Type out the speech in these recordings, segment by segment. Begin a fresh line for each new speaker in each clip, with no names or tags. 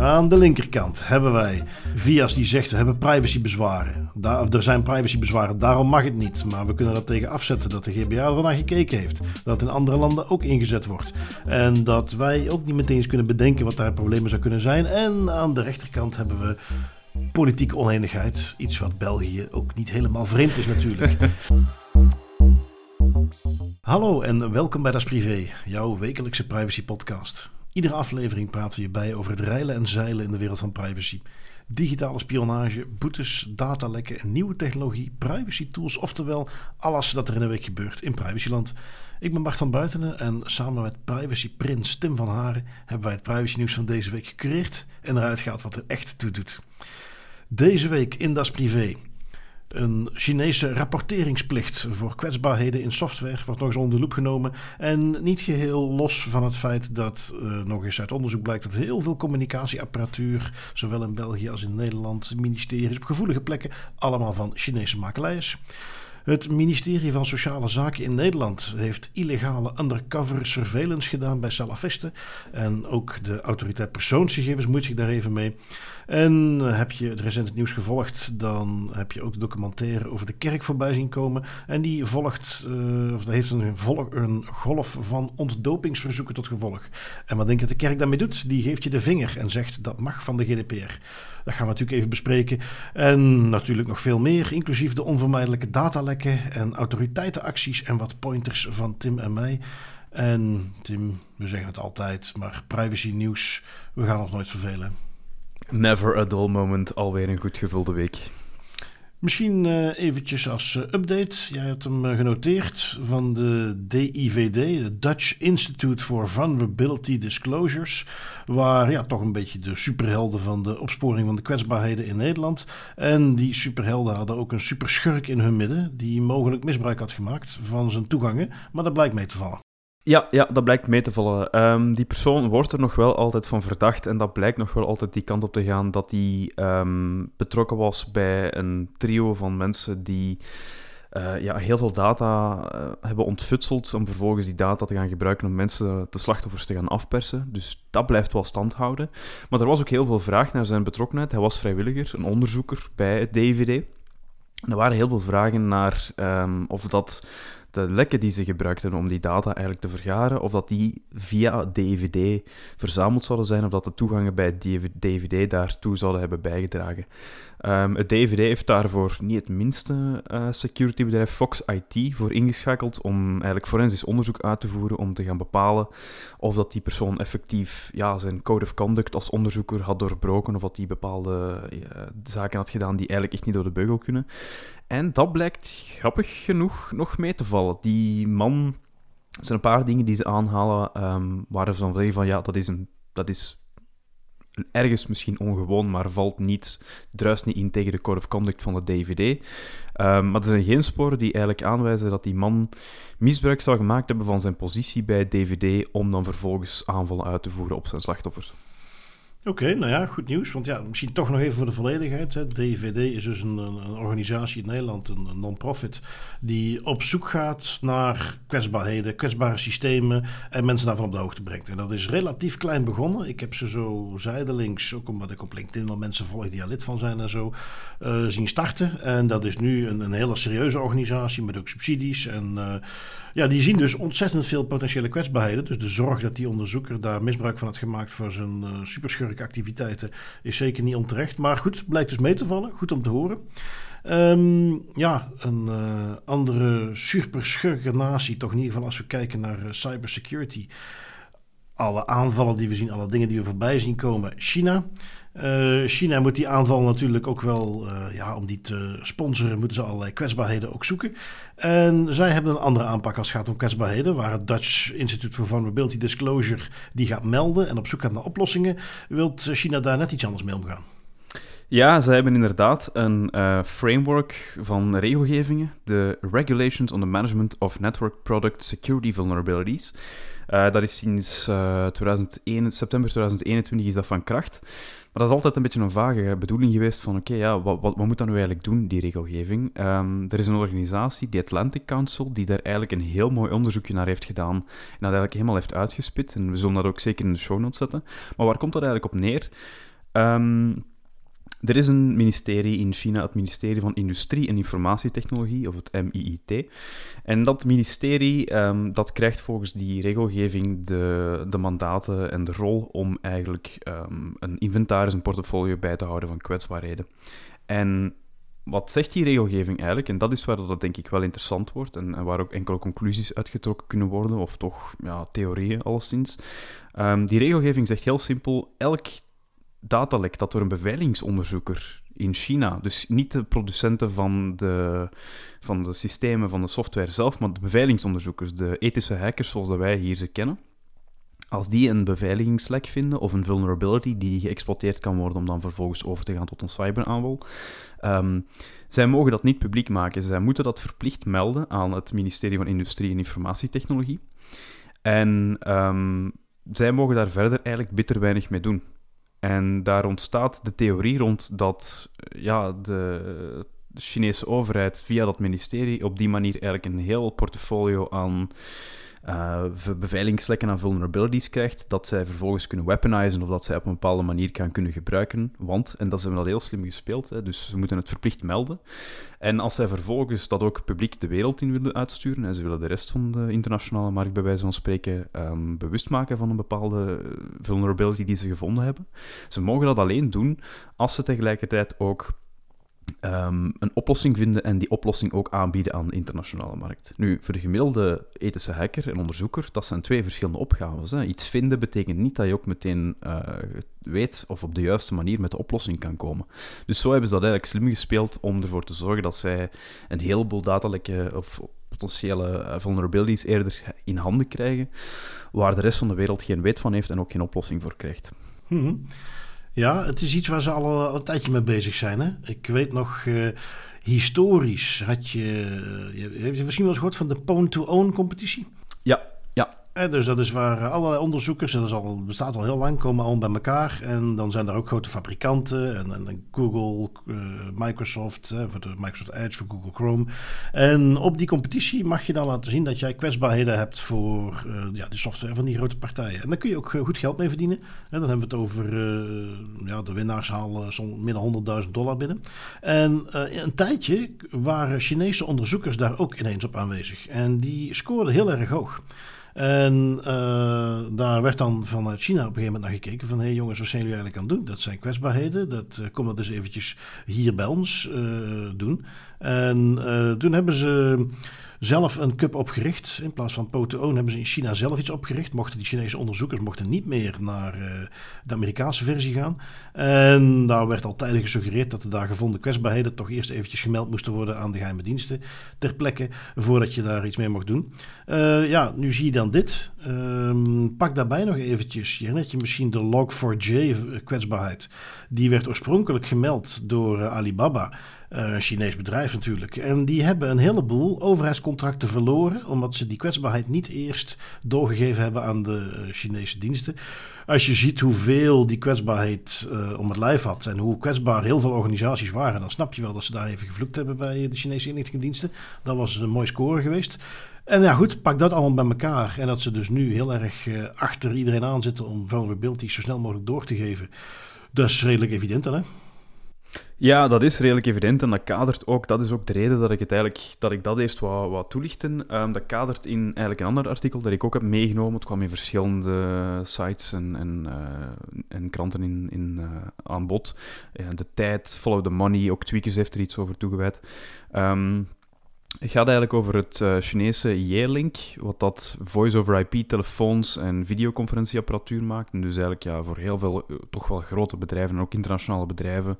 Aan de linkerkant hebben wij Vias die zegt we hebben privacybezwaren. Daar, er zijn privacybezwaren, daarom mag het niet. Maar we kunnen dat tegen afzetten dat de GBA er naar gekeken heeft. Dat in andere landen ook ingezet wordt. En dat wij ook niet meteen eens kunnen bedenken wat daar problemen zou kunnen zijn. En aan de rechterkant hebben we politieke oneenigheid. Iets wat België ook niet helemaal vreemd is natuurlijk. Hallo en welkom bij Das Privé, jouw wekelijkse privacy podcast. Iedere aflevering praten we je bij over het reilen en zeilen in de wereld van privacy. Digitale spionage, boetes, datalekken en nieuwe technologie, privacy tools, oftewel alles dat er in een week gebeurt in privacyland. Ik ben Bart van Buitenen en samen met privacy prins Tim van Haren hebben wij het privacy nieuws van deze week gecreëerd en eruit gehaald wat er echt toe doet. Deze week in Das Privé een Chinese rapporteringsplicht voor kwetsbaarheden in software wordt nog eens onder de loep genomen. En niet geheel los van het feit dat uh, nog eens uit onderzoek blijkt dat heel veel communicatieapparatuur, zowel in België als in Nederland, ministeries op gevoelige plekken, allemaal van Chinese makelij is. Het ministerie van Sociale Zaken in Nederland heeft illegale undercover surveillance gedaan bij salafisten. En ook de autoriteit persoonsgegevens moet zich daar even mee. En heb je het recente nieuws gevolgd, dan heb je ook de documentaire over de kerk voorbij zien komen. En die volgt, uh, of heeft een, volg, een golf van ontdopingsverzoeken tot gevolg. En wat denk je dat de kerk daarmee doet? Die geeft je de vinger en zegt dat mag van de GDPR. Dat gaan we natuurlijk even bespreken. En natuurlijk nog veel meer, inclusief de onvermijdelijke datalekken en autoriteitenacties en wat pointers van Tim en mij. En Tim, we zeggen het altijd, maar privacy nieuws, we gaan ons nooit vervelen.
Never a dull moment, alweer een goed gevulde week.
Misschien uh, eventjes als uh, update. Jij hebt hem uh, genoteerd van de DIVD, de Dutch Institute for Vulnerability Disclosures. Waar ja, toch een beetje de superhelden van de opsporing van de kwetsbaarheden in Nederland. En die superhelden hadden ook een superschurk in hun midden. Die mogelijk misbruik had gemaakt van zijn toegangen. Maar dat blijkt mee te vallen.
Ja, ja, dat blijkt mee te vallen. Um, die persoon wordt er nog wel altijd van verdacht en dat blijkt nog wel altijd die kant op te gaan dat hij um, betrokken was bij een trio van mensen die uh, ja, heel veel data uh, hebben ontfutseld om vervolgens die data te gaan gebruiken om mensen, de slachtoffers, te gaan afpersen. Dus dat blijft wel stand houden. Maar er was ook heel veel vraag naar zijn betrokkenheid. Hij was vrijwilliger, een onderzoeker bij het DVD. Er waren heel veel vragen naar um, of dat de lekken die ze gebruikten om die data eigenlijk te vergaren, of dat die via DVD verzameld zouden zijn, of dat de toegangen bij DVD daartoe zouden hebben bijgedragen. Um, het DVD heeft daarvoor niet het minste uh, securitybedrijf Fox IT voor ingeschakeld om eigenlijk forensisch onderzoek uit te voeren om te gaan bepalen of dat die persoon effectief ja, zijn code of conduct als onderzoeker had doorbroken of dat die bepaalde uh, zaken had gedaan die eigenlijk echt niet door de beugel kunnen. En dat blijkt grappig genoeg nog mee te vallen. Die man, er zijn een paar dingen die ze aanhalen um, waar ze dan zeggen van ja, dat is, een, dat is ergens misschien ongewoon, maar valt niet, druist niet in tegen de code of conduct van de DVD. Um, maar er zijn geen sporen die eigenlijk aanwijzen dat die man misbruik zou gemaakt hebben van zijn positie bij DVD om dan vervolgens aanvallen uit te voeren op zijn slachtoffers.
Oké, nou ja, goed nieuws. Want ja, misschien toch nog even voor de volledigheid. Hè. DVD is dus een, een organisatie in Nederland, een, non-profit, die op zoek gaat naar kwetsbaarheden, kwetsbare systemen en mensen daarvan op de hoogte brengt. En dat is relatief klein begonnen. Ik heb ze zo zijdelings, ook omdat ik op LinkedIn wel mensen volg die daar lid van zijn en zo, uh, zien starten. En dat is nu een, een hele serieuze organisatie met ook subsidies en... Uh, ja, die zien dus ontzettend veel potentiële kwetsbaarheden. Dus de zorg dat die onderzoeker daar misbruik van had gemaakt voor zijn uh, superschurkactiviteiten is zeker niet onterecht. Maar goed, blijkt dus mee te vallen. Goed om te horen. Um, ja, een uh, andere superschurke natie, toch in ieder geval als we kijken naar uh, cybersecurity. Alle aanvallen die we zien, alle dingen die we voorbij zien komen. China. Uh, China moet die aanval natuurlijk ook wel, uh, ja, om die te sponsoren, moeten ze allerlei kwetsbaarheden ook zoeken. En zij hebben een andere aanpak als het gaat om kwetsbaarheden, waar het Dutch Institute for Vulnerability Disclosure die gaat melden en op zoek gaat naar oplossingen. Wilt China daar net iets anders mee omgaan?
Ja, ze hebben inderdaad een uh, framework van regelgevingen, de Regulations on the Management of Network Product Security Vulnerabilities. Dat is sinds uh, 2001, september 2021 is dat van kracht. Maar dat is altijd een beetje een vage bedoeling geweest van oké, ja, wat, wat, wat, moet dat nu eigenlijk doen, die regelgeving? Um, er is een organisatie, die Atlantic Council, die daar eigenlijk een heel mooi onderzoekje naar heeft gedaan en dat eigenlijk helemaal heeft uitgespit. En we zullen dat ook zeker in de show notes zetten. Maar waar komt dat eigenlijk op neer? Um, er is een ministerie in China, het ministerie van Industrie en Informatietechnologie, of het MIIT. En dat ministerie um, dat krijgt volgens die regelgeving de, de mandaten en de rol om eigenlijk um, een inventaris, een portfolio bij te houden van kwetsbaarheden. En wat zegt die regelgeving eigenlijk? En dat is waar dat denk ik wel interessant wordt en, en waar ook enkele conclusies uitgetrokken kunnen worden, of toch ja, theorieën alleszins. Um, die regelgeving zegt heel simpel, elk datalek dat door een beveiligingsonderzoeker in China, dus niet de producenten van de, van de systemen, van de software zelf, maar de beveiligingsonderzoekers, de ethische hackers zoals dat wij hier ze kennen, als die een beveiligingslek vinden of een vulnerability die geëxploiteerd kan worden om dan vervolgens over te gaan tot een cyberaanval, um, zij mogen dat niet publiek maken. Zij moeten dat verplicht melden aan het ministerie van Industrie en Informatietechnologie. En um, zij mogen daar verder eigenlijk bitter weinig mee doen. En daar ontstaat de theorie rond dat ja, de Chinese overheid via dat ministerie op die manier eigenlijk een heel portfolio aan uh, beveiligingslekken en vulnerabilities krijgt, dat zij vervolgens kunnen weaponizen of dat zij op een bepaalde manier kan kunnen gebruiken. Want, en dat ze hebben dat heel slim gespeeld, hè, dus ze moeten het verplicht melden. En als zij vervolgens dat ook publiek de wereld in willen uitsturen, en ze willen de rest van de internationale markt bij wijze van spreken um, bewust maken van een bepaalde vulnerability die ze gevonden hebben, ze mogen dat alleen doen als ze tegelijkertijd ook um, een oplossing vinden en die oplossing ook aanbieden aan de internationale markt. Nu, voor de gemiddelde ethische hacker en onderzoeker, dat zijn twee verschillende opgaves. Hè. Iets vinden betekent niet dat je ook meteen uh, weet of op de juiste manier met de oplossing kan komen. Dus zo hebben ze dat eigenlijk slim gespeeld om ervoor te zorgen dat zij een heleboel datalekken of potentiële uh, vulnerabilities eerder in handen krijgen, waar de rest van de wereld geen weet van heeft en ook geen oplossing voor krijgt.
Mm. Ja, het is iets waar ze al, al een tijdje mee bezig zijn. Hè? Ik weet nog, uh, historisch had je, je... Heb misschien wel eens gehoord van de Pwn-to-Own competitie?
Ja, ja.
Eh, dus dat is waar allerlei onderzoekers, en dat al, bestaat al heel lang, komen al bij elkaar. En dan zijn er ook grote fabrikanten. En, en Google, uh, Microsoft, voor de Microsoft Edge, voor Google Chrome. En op die competitie mag je dan laten zien dat jij kwetsbaarheden hebt voor uh, ja, de software van die grote partijen. En daar kun je ook goed geld mee verdienen. En dan hebben we het over, ja, de winnaars halen zo'n dan 100.000 dollar binnen. En een tijdje waren Chinese onderzoekers daar ook ineens op aanwezig. En die scoorden heel erg hoog. En uh, daar werd dan vanuit China op een gegeven moment naar gekeken van... hé hey jongens, wat zijn jullie eigenlijk aan doen? Dat zijn kwetsbaarheden, dat, uh, kom dat dus eventjes hier bij ons uh, doen. En toen hebben ze zelf een cup opgericht. In plaats van POTO hebben ze in China zelf iets opgericht. Mochten die Chinese onderzoekers mochten niet meer naar uh, de Amerikaanse versie gaan. En daar werd al tijdig gesuggereerd dat de daar gevonden kwetsbaarheden toch eerst eventjes gemeld moesten worden aan de geheime diensten ter plekke voordat je daar iets mee mocht doen. Uh, ja, nu zie je dan dit. Uh, pak daarbij nog eventjes, je herinnert je misschien de Log4j kwetsbaarheid. Die werd oorspronkelijk gemeld door Alibaba. Uh, een Chinees bedrijf natuurlijk. En die hebben een heleboel overheidscontracten verloren, omdat ze die kwetsbaarheid niet eerst doorgegeven hebben aan de Chinese diensten. Als je ziet hoeveel die kwetsbaarheid uh, om het lijf had en hoe kwetsbaar heel veel organisaties waren, dan snap je wel dat ze daar even gevloekt hebben bij de Chinese inlichtingendiensten. Dat was een mooi score geweest. En ja, goed, pak dat allemaal bij elkaar. En dat ze dus nu heel erg achter iedereen aan zitten om vulnerabilities zo snel mogelijk door te geven. Dat is redelijk evident dan, hè?
Ja, dat is redelijk evident en dat kadert ook, dat is ook de reden dat ik het eigenlijk, dat ik dat eerst wou, toelichten. Um, dat kadert in eigenlijk een ander artikel dat ik ook heb meegenomen. Het kwam in verschillende sites en, en, uh, en kranten in, in, uh, aan bod. Uh, de tijd, Follow the Money, ook Tweakers heeft er iets over toegewijd. Um, het gaat eigenlijk over het uh, Chinese Yearlink, wat dat voice-over-IP telefoons en videoconferentieapparatuur maakt. En dus eigenlijk ja, voor heel veel toch wel grote bedrijven en ook internationale bedrijven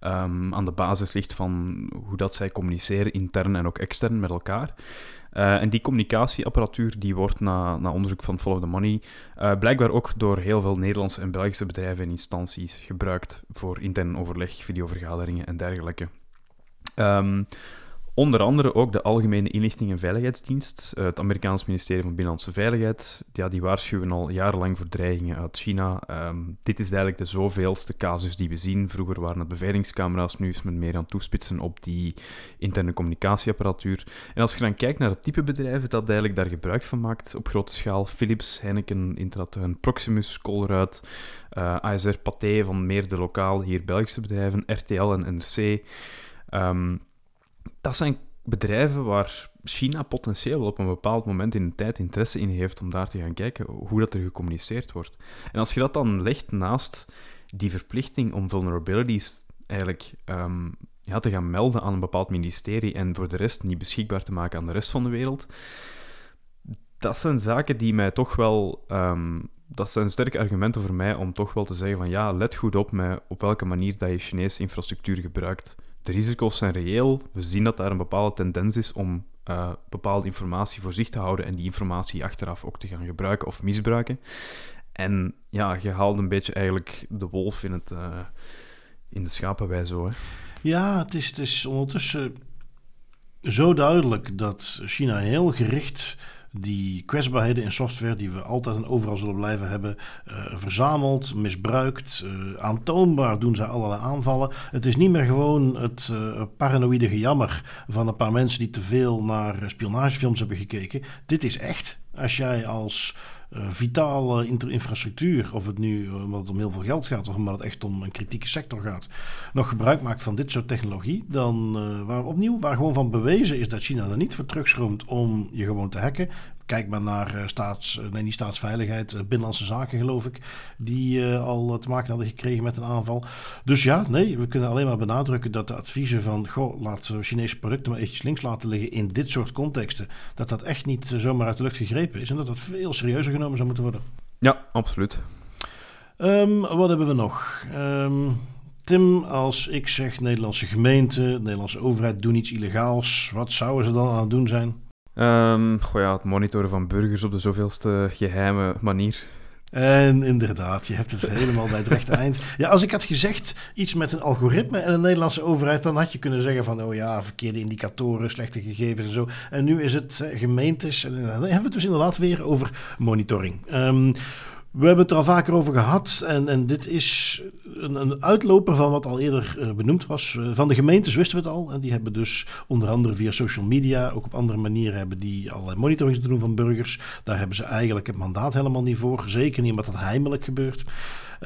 um, aan de basis ligt van hoe dat zij communiceren, intern en ook extern met elkaar. en die communicatieapparatuur die wordt na, na onderzoek van Follow the Money blijkbaar ook door heel veel Nederlandse en Belgische bedrijven en instanties gebruikt voor intern overleg, videovergaderingen en dergelijke. Um, Onder andere ook de Algemene Inlichting en Veiligheidsdienst, eh, het Amerikaans ministerie van Binnenlandse Veiligheid. Ja, die waarschuwen al jarenlang voor dreigingen uit China. Ehm, dit is eigenlijk de zoveelste casus die we zien. Vroeger waren het beveiligingscamera's, nu is men meer aan het toespitsen op die interne communicatieapparatuur. En als je dan kijkt naar het type bedrijven dat eigenlijk daar gebruik van maakt op grote schaal, Philips, Heineken, Intratuin, Proximus, Colruyt, eh, ASR Pathé van meer de lokaal, hier Belgische bedrijven, RTL en NRC... Um, dat zijn bedrijven waar China potentieel op een bepaald moment in de tijd interesse in heeft om daar te gaan kijken hoe dat er gecommuniceerd wordt. En als je dat dan legt naast die verplichting om vulnerabilities eigenlijk um, ja, te gaan melden aan een bepaald ministerie en voor de rest niet beschikbaar te maken aan de rest van de wereld, dat zijn zaken die mij toch wel... Ehm, dat zijn sterke argumenten voor mij om toch wel te zeggen van ja, let goed op met op welke manier dat je Chinese infrastructuur gebruikt de risico's zijn reëel. We zien dat daar een bepaalde tendens is om uh, bepaalde informatie voor zich te houden en die informatie achteraf ook te gaan gebruiken of misbruiken. En ja, je haalt een beetje eigenlijk de wolf in, het, uh, in de schapenwei zo.
Ja, het is, het is ondertussen zo duidelijk dat China heel gericht die kwetsbaarheden in software die we altijd en overal zullen blijven hebben, uh, verzameld, misbruikt. Uh, aantoonbaar doen ze allerlei aanvallen. Het is niet meer gewoon het uh, paranoïde gejammer van een paar mensen die te veel naar spionagefilms hebben gekeken. Dit is echt. Als jij als vitale infrastructuur, of het nu uh, omdat het om heel veel geld gaat of omdat het echt om een kritieke sector gaat, nog gebruik maakt van dit soort technologie, dan uh, waar opnieuw, waar gewoon van bewezen is dat China er niet voor terugschroomt om je gewoon te hacken, Kijk maar naar uh, staats, uh, nee, niet staatsveiligheid, uh, binnenlandse zaken geloof ik, die al te maken hadden gekregen met een aanval. Dus ja, nee, we kunnen alleen maar benadrukken dat de adviezen van, goh, laat Chinese producten maar eventjes links laten liggen in dit soort contexten, dat dat echt niet zomaar uit de lucht gegrepen is en dat dat veel serieuzer genomen zou moeten worden.
Ja, absoluut.
Um, wat hebben we nog? Um, Tim, als ik zeg Nederlandse gemeente, Nederlandse overheid doen iets illegaals, wat zouden ze dan aan het doen zijn?
Um, goh ja, het monitoren van burgers op de zoveelste geheime manier.
En inderdaad, je hebt het helemaal bij het rechte eind. Ja, als ik had gezegd iets met een algoritme en een Nederlandse overheid, dan had je kunnen zeggen van, oh ja, verkeerde indicatoren, slechte gegevens en zo. En nu is het gemeentes, en dan hebben we het dus inderdaad weer over monitoring. Um, we hebben het er al vaker over gehad. En, en dit is een, een uitloper van wat al eerder uh, benoemd was. Uh, van de gemeentes wisten we het al. En die hebben dus onder andere via social media, ook op andere manieren, hebben die allerlei monitorings te doen van burgers. Daar hebben ze eigenlijk het mandaat helemaal niet voor. Zeker niet omdat dat heimelijk gebeurt.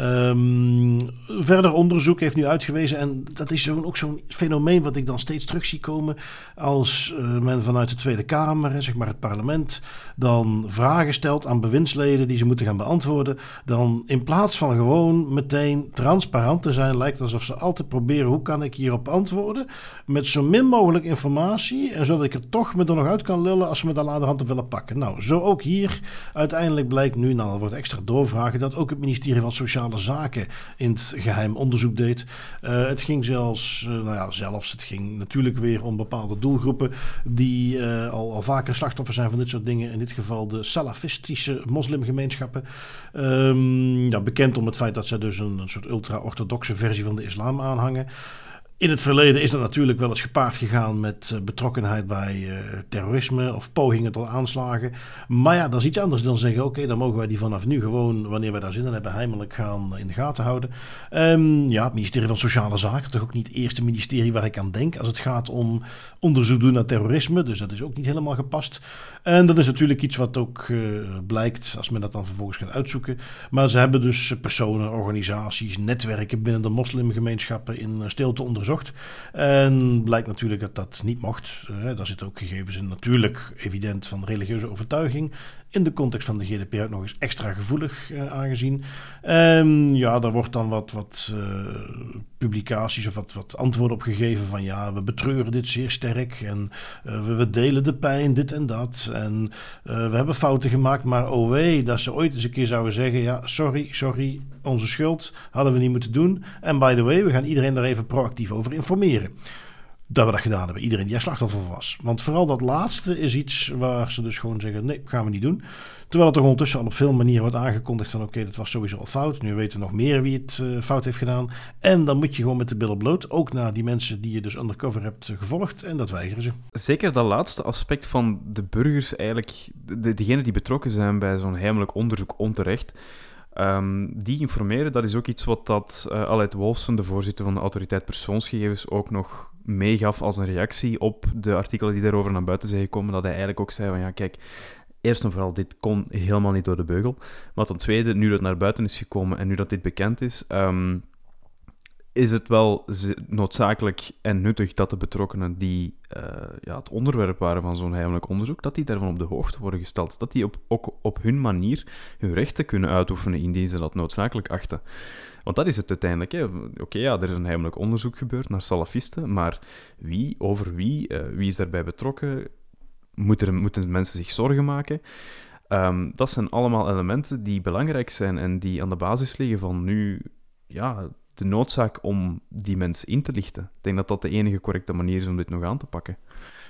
Um, verder onderzoek heeft nu uitgewezen, en dat is ook zo'n fenomeen wat ik dan steeds terug zie komen, als uh, men vanuit de Tweede Kamer, zeg maar het parlement, dan vragen stelt aan bewindsleden die ze moeten gaan beantwoorden, dan in plaats van gewoon meteen transparant te zijn, lijkt alsof ze altijd proberen, hoe kan ik hierop antwoorden, met zo min mogelijk informatie, en zodat ik er toch me er nog uit kan lullen als ze me daar later op willen pakken. Nou, zo ook hier. Uiteindelijk blijkt nu, nou, er wordt extra doorvragen, dat ook het ministerie van Zaken in het geheim onderzoek deed. Uh, het ging zelfs, uh, nou ja, zelfs, het ging natuurlijk weer om bepaalde doelgroepen die uh, al, al vaker slachtoffer zijn van dit soort dingen. In dit geval de salafistische moslimgemeenschappen. Um, ja, bekend om het feit dat zij dus een, een soort ultra-orthodoxe versie van de islam aanhangen. In het verleden is dat natuurlijk wel eens gepaard gegaan met eh, betrokkenheid bij uh, terrorisme of pogingen tot aanslagen. Maar ja, dat is iets anders dan zeggen: oké, dan mogen wij die vanaf nu gewoon, wanneer wij daar zin in hebben, heimelijk gaan in de gaten houden. Um, ja, het ministerie van Sociale Zaken, toch ook niet het eerste ministerie waar ik aan denk als het gaat om onderzoek doen naar terrorisme. Dus dat is ook niet helemaal gepast. En dat is natuurlijk iets wat ook blijkt als men dat dan vervolgens gaat uitzoeken. Maar ze hebben dus personen, organisaties, netwerken binnen de moslimgemeenschappen in stilte onderzocht en blijkt natuurlijk dat dat niet mocht. Daar zitten ook gegevens in, natuurlijk evident van religieuze overtuiging. In de context van de GDPR nog eens extra gevoelig uh, aangezien. En ja, daar wordt dan wat, wat uh, publicaties of wat, wat antwoorden op gegeven van ja, we betreuren dit zeer sterk en we, we, delen de pijn, dit en dat. En we hebben fouten gemaakt, maar oh wee, dat ze ooit eens een keer zouden zeggen ja, sorry, sorry, onze schuld hadden we niet moeten doen. En by the way, we gaan iedereen daar even proactief over informeren. Dat we dat gedaan hebben. Iedereen die er slachtoffer was. Want vooral dat laatste is iets waar ze dus gewoon zeggen: nee, gaan we niet doen. Terwijl het toch ondertussen al op veel manieren wordt aangekondigd van oké, dat was sowieso al fout. Nu weten we nog meer wie het uh, fout heeft gedaan. En dan moet je gewoon met de billen bloot. Ook naar die mensen die je dus undercover hebt gevolgd. En dat weigeren ze.
Zeker dat laatste aspect van de burgers eigenlijk, de, degenen die betrokken zijn bij zo'n heimelijk onderzoek onterecht. Um, die informeren, dat is ook iets wat dat uh, Aleid Wolfsen, de voorzitter van de autoriteit persoonsgegevens, ook nog meegaf als een reactie op de artikelen die daarover naar buiten zijn gekomen. Dat hij eigenlijk ook zei van ja, kijk, eerst en vooral, dit kon helemaal niet door de beugel. Maar ten tweede, nu dat naar buiten is gekomen en nu dat dit bekend is, um, is het wel noodzakelijk en nuttig dat de betrokkenen die uh, ja, het onderwerp waren van zo'n heimelijk onderzoek, dat die daarvan op de hoogte worden gesteld. Dat die op, ook op hun manier hun rechten kunnen uitoefenen indien ze dat noodzakelijk achten. Want dat is het uiteindelijk. Oké, ja, er is een heimelijk onderzoek gebeurd naar salafisten, maar wie, over wie, uh, wie is daarbij betrokken? Moeten, moeten mensen zich zorgen maken? Um, dat zijn allemaal elementen die belangrijk zijn en die aan de basis liggen van nu ja, de noodzaak om die mensen in te lichten. Ik denk dat dat de enige correcte manier is om dit nog aan te pakken.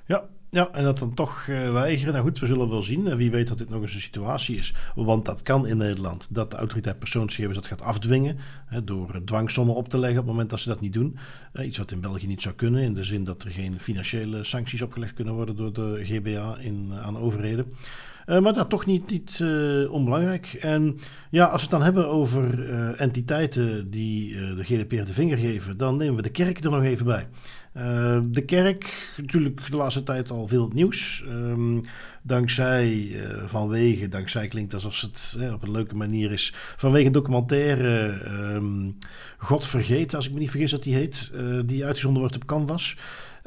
Ja, ja en dat dan toch uh, weigeren. Nou goed, we zullen wel zien. Wie weet dat dit nog eens een situatie is. Want dat kan in Nederland. Dat de autoriteit persoonsgegevens dat gaat afdwingen. Hè, door dwangsommen op te leggen op het moment dat ze dat niet doen. Iets wat in België niet zou kunnen. In de zin dat er geen financiële sancties opgelegd kunnen worden door de GBA in, aan overheden. Uh, maar dat toch niet, niet uh, onbelangrijk. En ja, als we het dan hebben over uh, entiteiten die de GDPR de vinger geven, dan nemen we de kerk er nog even bij. de kerk, natuurlijk de laatste tijd al veel nieuws. Um, dankzij vanwege, dankzij klinkt alsof het op een leuke manier is, vanwege een documentaire um, God vergeet, als ik me niet vergis dat die heet, die uitgezonden wordt op Canvas.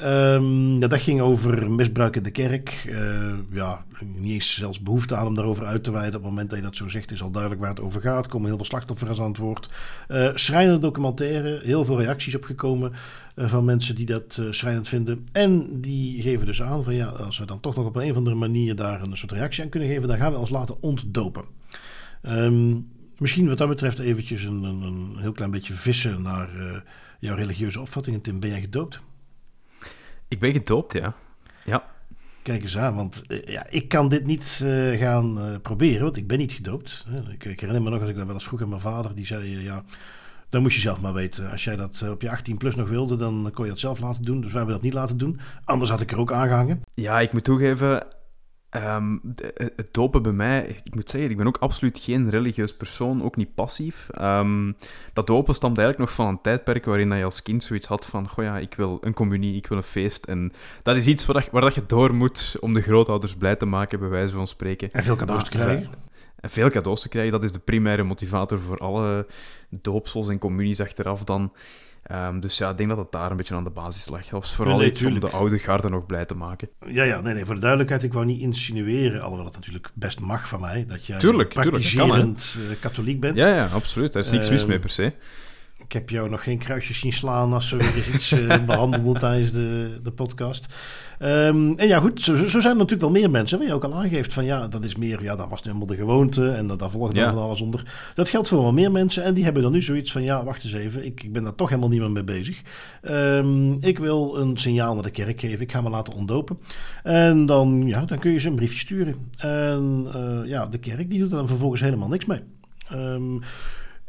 Um, ja, dat ging over misbruik in de kerk. Uh, ja, niet eens zelfs behoefte aan om daarover uit te wijden. Op het moment dat je dat zo zegt, is al duidelijk waar het over gaat. Komen heel veel slachtoffers aan het woord. Uh, schrijnende documentaire, heel veel reacties opgekomen uh, van mensen die dat schrijnend vinden. En die geven dus aan van ja, als we dan toch nog op een of andere manier daar een soort reactie aan kunnen geven, dan gaan we ons laten ontdopen. Um, misschien wat dat betreft eventjes een, een, een heel klein beetje vissen naar jouw religieuze opvattingen. Tim, ben jij gedoopt?
Ik ben gedoopt, ja. Ja.
Kijk eens aan, want uh, ja, ik kan dit niet uh, gaan uh, proberen, want ik ben niet gedoopt. Ik, ik, herinner me nog als ik dat wel eens vroeg aan mijn vader, die zei, ja, dan moest je zelf maar weten. Als jij dat op je 18 plus nog wilde, dan kon je dat zelf laten doen. Dus wij hebben dat niet laten doen. Anders had ik er ook aangehangen.
Ja, ik moet toegeven, Um, de, het dopen bij mij, ik moet zeggen, ik ben ook absoluut geen religieus persoon, ook niet passief. Um, dat dopen stamt eigenlijk nog van een tijdperk waarin je als kind zoiets had van, goh ja, ik wil een communie, ik wil een feest. En dat is iets waar, waar dat je door moet om de grootouders blij te maken, bij wijze van spreken.
En veel cadeaus te krijgen.
En veel cadeaus te krijgen, dat is de primaire motivator voor alle doopsels en communies achteraf dan. Um, dus ja, ik denk dat het daar een beetje aan de basis lag. Dat was vooral nee, nee, iets om de oude garde nog blij te maken.
Ja, ja, nee, nee, voor de duidelijkheid, ik wou niet insinueren, alhoewel het natuurlijk best mag van mij, dat jij
tuurlijk,
praktiserend
tuurlijk,
uh, katholiek bent.
Ja, ja, absoluut. Er is niks mis mee per se.
Ik heb jou nog geen kruisjes zien slaan als er eens iets uh, behandelde tijdens de, de podcast. Um, en ja, goed, zo, zo, zijn er natuurlijk wel meer mensen. Waar je ook al aangeeft van ja, dat is meer, ja, dat was helemaal de gewoonte en dat, daar volgt dan ja. van alles onder. Dat geldt voor wel meer mensen en die hebben dan nu zoiets van ja, wacht eens even, ik, ik ben daar toch helemaal niet meer mee bezig. Um, ik wil een signaal naar de kerk geven, ik ga me laten ontdopen. En dan, ja, dan kun je ze een briefje sturen. En uh, ja, de kerk die doet er dan vervolgens helemaal niks mee. Um,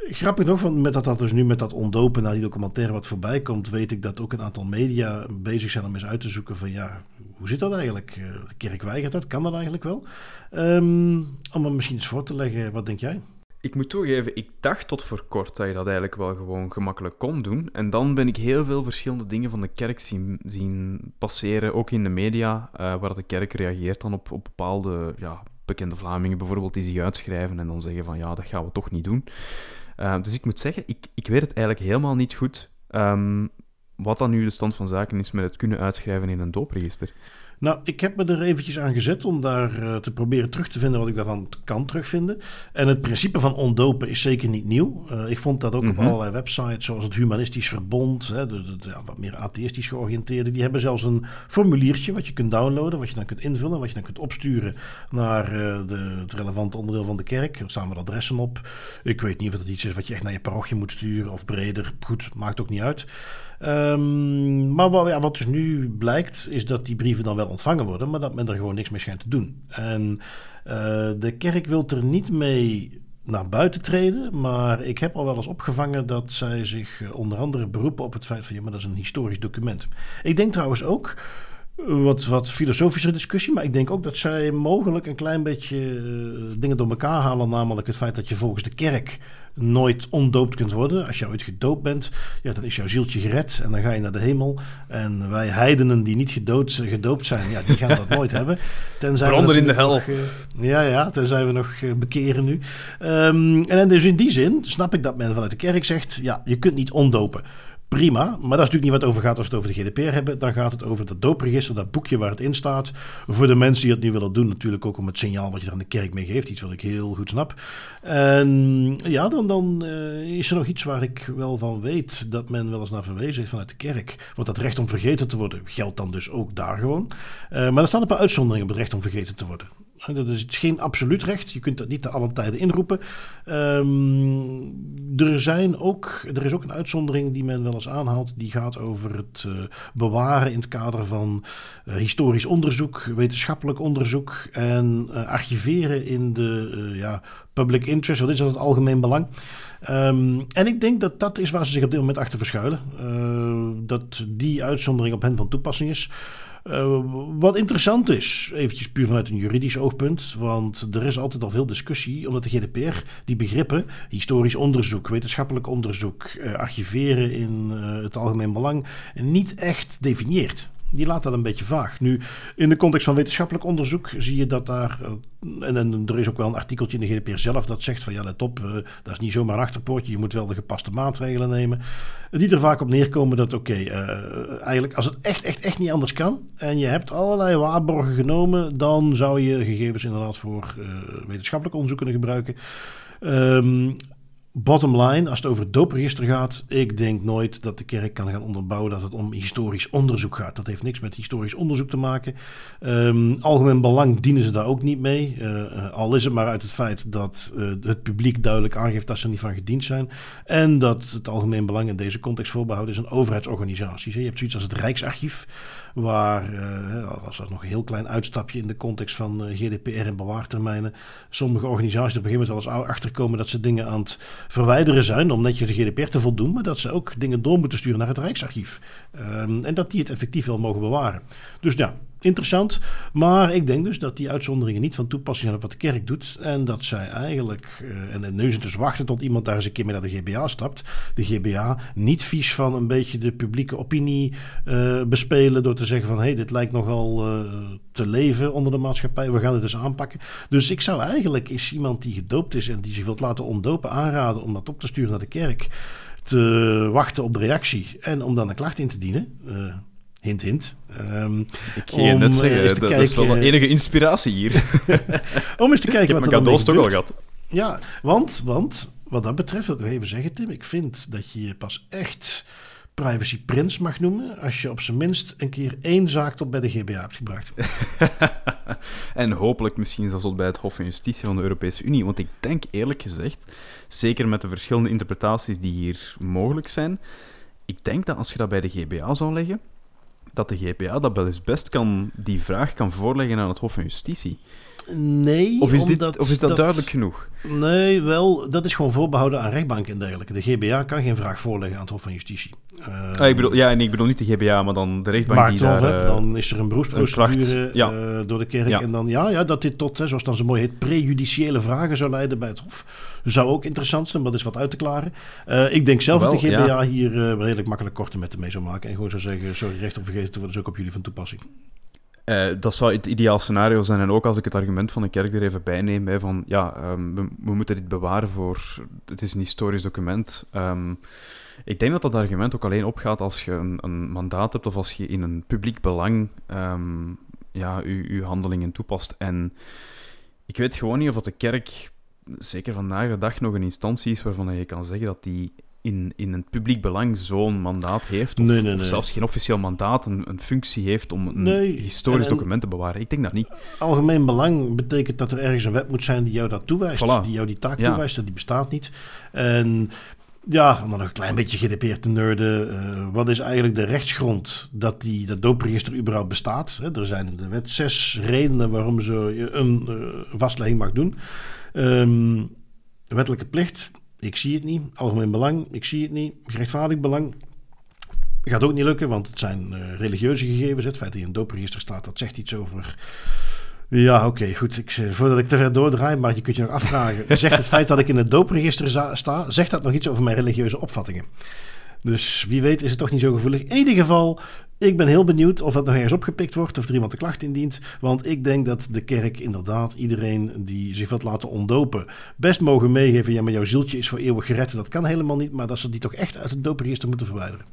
Grappig nog, want met dat, dat dus nu met dat ondopen naar die documentaire wat voorbij komt, weet ik dat ook een aantal media bezig zijn om eens uit te zoeken van ja, hoe zit dat eigenlijk? De kerk weigert dat, kan dat eigenlijk wel? Um, om hem misschien eens voor te leggen, wat denk jij?
Ik moet toegeven, ik dacht tot voor kort dat je dat eigenlijk wel gewoon gemakkelijk kon doen. En dan ben ik heel veel verschillende dingen van de kerk zien, zien passeren, ook in de media, uh, waar de kerk reageert dan op, op bepaalde ja, bekende Vlamingen bijvoorbeeld, die zich uitschrijven en dan zeggen van ja, dat gaan we toch niet doen. Uh, dus ik moet zeggen, ik, ik weet het eigenlijk helemaal niet goed um, wat dan nu de stand van zaken is met het kunnen uitschrijven in een doopregister.
Nou, ik heb me er eventjes aan gezet om daar uh, te proberen terug te vinden wat ik daarvan kan terugvinden. En het principe van ondopen is zeker niet nieuw. Uh, ik vond dat ook mm -hmm. op
Mhm.
allerlei websites, zoals het Humanistisch Verbond, hè, de, de, de ja, wat meer atheïstisch georiënteerde. Die hebben zelfs een formuliertje wat je kunt downloaden, wat je dan kunt invullen, wat je dan kunt opsturen naar uh, de, het relevante onderdeel van de kerk. Er staan wat adressen op. Ik weet niet of dat iets is wat je echt naar je parochie moet sturen of breder. Goed, maakt ook niet uit. Um, maar wat, wat dus nu blijkt, is dat die brieven dan wel ontvangen worden, maar dat men er gewoon niks mee schijnt te doen. En uh, de kerk wil er niet mee naar buiten treden, maar ik heb al wel eens opgevangen dat zij zich uh, onder andere beroepen op het feit van ja, maar dat is een historisch document. Ik denk trouwens ook wat, wat filosofische discussie. Maar ik denk ook dat zij mogelijk een klein beetje uh, dingen door elkaar halen. Namelijk het feit dat je volgens de kerk nooit ondoopt kunt worden. Als je ooit gedoopt bent, ja, dan is jouw zieltje gered en dan ga je naar de hemel. En wij heidenen die niet gedood, gedoopt zijn, ja, die gaan dat nooit hebben.
Tenzij Branden in de hel.
Nog, uh, ja, ja, tenzij we nog bekeren nu. Um, en dus in die zin snap ik dat men vanuit de kerk zegt, ja, je kunt niet ondopen. Prima, maar dat is natuurlijk niet wat over gaat als we het over de GDPR hebben. Dan gaat het over dat doopregister, dat boekje waar het in staat. Voor de mensen die het nu willen doen, natuurlijk ook om het signaal wat je aan de kerk mee geeft. Iets wat ik heel goed snap. En ja, dan, dan uh, is er nog iets waar ik wel van weet dat men wel eens naar verwezen heeft vanuit de kerk. Want dat recht om vergeten te worden geldt dan dus ook daar gewoon. Uh, maar er staan een paar uitzonderingen op het recht om vergeten te worden. Dat is geen absoluut recht. Je kunt dat niet te alle tijden inroepen. Um, er, zijn ook, er is ook een uitzondering die men wel eens aanhaalt. Die gaat over het uh, bewaren in het kader van uh, historisch onderzoek, wetenschappelijk onderzoek en uh, archiveren in de ja, public interest. Wat is dat? Het algemeen belang. Um, en ik denk dat dat is waar ze zich op dit moment achter verschuilen. dat die uitzondering op hen van toepassing is. Uh, wat interessant is, eventjes puur vanuit een juridisch oogpunt, want er is altijd al veel discussie, omdat de GDPR die begrippen, historisch onderzoek, wetenschappelijk onderzoek, uh, archiveren in uh, het algemeen belang, niet echt definieert. Die laat dat een beetje vaag. Nu, in de context van wetenschappelijk onderzoek zie je dat daar. Uh, en, en, er is ook wel een artikeltje in de GDPR zelf dat zegt van ja, let op, uh, dat is niet zomaar een achterpoortje. Je moet wel de gepaste maatregelen nemen. Die er vaak op neerkomen dat oké, uh, eigenlijk als het echt, echt, echt niet anders kan. En je hebt allerlei waarborgen genomen, dan zou je gegevens inderdaad voor uh, wetenschappelijk onderzoek kunnen gebruiken. Um, Bottom line, als het over het doopregister gaat, ik denk nooit dat de kerk kan gaan onderbouwen dat het om historisch onderzoek gaat. Dat heeft niks met historisch onderzoek te maken. Um, algemeen belang dienen ze daar ook niet mee. Uh, al is het maar uit het feit dat uh, het publiek duidelijk aangeeft dat ze niet van gediend zijn. En dat het algemeen belang in deze context voorbehouden is een overheidsorganisatie. Je hebt zoiets als het Rijksarchief, waar, uh, als dat nog een heel klein uitstapje in de context van GDPR en bewaartermijnen, sommige organisaties op een gegeven moment wel eens achterkomen dat ze dingen aan het verwijderen zijn om netjes de GDPR te voldoen, maar dat ze ook dingen door moeten sturen naar het Rijksarchief. Um, en dat die het effectief wel mogen bewaren. Dus ja, interessant. Maar ik denk dus dat die uitzonderingen niet van toepassing zijn op wat de kerk doet. En dat zij eigenlijk, uh, en, nu het dus wachten tot iemand daar eens een keer mee naar de GBA stapt. De GBA niet vies van een beetje de publieke opinie uh, bespelen door te zeggen van hé, hey, dit lijkt nogal uh, te leven onder de maatschappij. We gaan dit eens aanpakken. Dus ik zou eigenlijk is iemand die gedoopt is en die zich wilt laten ontdopen aanraden om dat op te sturen naar de kerk. Te wachten op de reactie en om dan een klacht in te dienen. Hint, hint. Um,
ik je net zeggen, dat, kijken, is wel enige inspiratie hier.
om eens te kijken
ik
wat
er dan cadeaus toch al gehad.
Ja, want, want wat dat betreft, wil ik nog even zeggen, Tim. Ik vind dat je je pas echt privacy prins mag noemen als je op zijn minst een keer één zaak tot bij de GBA hebt gebracht.
en hopelijk misschien zelfs tot bij het Hof van Justitie van de Europese Unie. Want ik denk eerlijk gezegd, zeker met de verschillende interpretaties die hier mogelijk zijn, ik denk dat als je dat bij de GBA zou leggen, dat de GPA dat wel eens best kan, die vraag kan voorleggen aan het Hof van Justitie.
Nee,
of is, dit, of is dat,
dat,
duidelijk genoeg?
Nee, wel, dat is gewoon voorbehouden aan rechtbanken en dergelijke. De GBA kan geen vraag voorleggen aan het Hof van Justitie.
Uh, ah, ik bedoel, ja, en ik bedoel niet de GBA, maar dan de rechtbank die daar...
Hè, dan is er een beroepsprocedure
ja.
uh, door de kerk.
Ja.
En dan, ja, ja, dat dit tot, hè, zoals dan zo mooi heet, prejudiciële vragen zou leiden bij het Hof. Zou ook interessant zijn, maar dat is wat uit te klaren. Uh, ik denk zelf
Wel,
dat de GBA
ja.
hier redelijk makkelijk korte metten mee zou maken. En gewoon zou zeggen, sorry, recht om vergeten te worden is ook op jullie van toepassing.
Uh, dat zou het ideaal scenario zijn. En ook als ik het argument van de kerk er even bij neem, hè, van ja, um, we, we, moeten dit bewaren voor... Het is een historisch document. Um, ik denk dat dat argument ook alleen opgaat als je een, een, mandaat hebt of als je in een publiek belang um, ja, uw, uw handelingen toepast. En ik weet gewoon niet of de kerk, zeker vandaag de dag, nog een instantie is waarvan je kan zeggen dat die in, in het publiek belang zo'n mandaat heeft, of,
Nee, nee,
of
nee.
zelfs geen officieel mandaat, een, een functie heeft om een historisch
en- en-
document te bewaren. Ik denk dat niet.
Algemeen belang betekent dat er ergens een wet moet zijn die jou dat toewijst.
Voilà.
Die jou die taak
Ja.
toewijst en die bestaat niet. En ja, om dan nog een klein beetje GDPR te nerden. eh, wat is eigenlijk de rechtsgrond dat die, dat doopregister überhaupt bestaat? Hè, er zijn in de wet zes redenen waarom ze een eh, vastlegging mag doen. Ehm, wettelijke plicht, ik zie het niet. Algemeen belang, ik zie het niet. Gerechtvaardigd belang, gaat ook niet lukken, want het zijn eh, religieuze gegevens. Het feit dat je in een doopregister staat, dat zegt iets over... Ja, oké, goed. Ik, zeg- voordat ik te ver doordraai, maar je kunt je nog afvragen. Zegt het feit dat ik in het doopregister sta, zegt dat nog iets over mijn religieuze opvattingen? Dus wie weet is het toch niet zo gevoelig. In ieder geval, ik ben heel benieuwd of dat nog ergens opgepikt wordt, of er iemand de klacht indient. Want ik denk dat de kerk inderdaad iedereen die zich wilt laten ontdopen, best mogen meegeven. Ja, maar jouw zieltje is voor eeuwig gered. Dat kan helemaal niet, maar dat ze die toch echt uit het doopregister moeten verwijderen.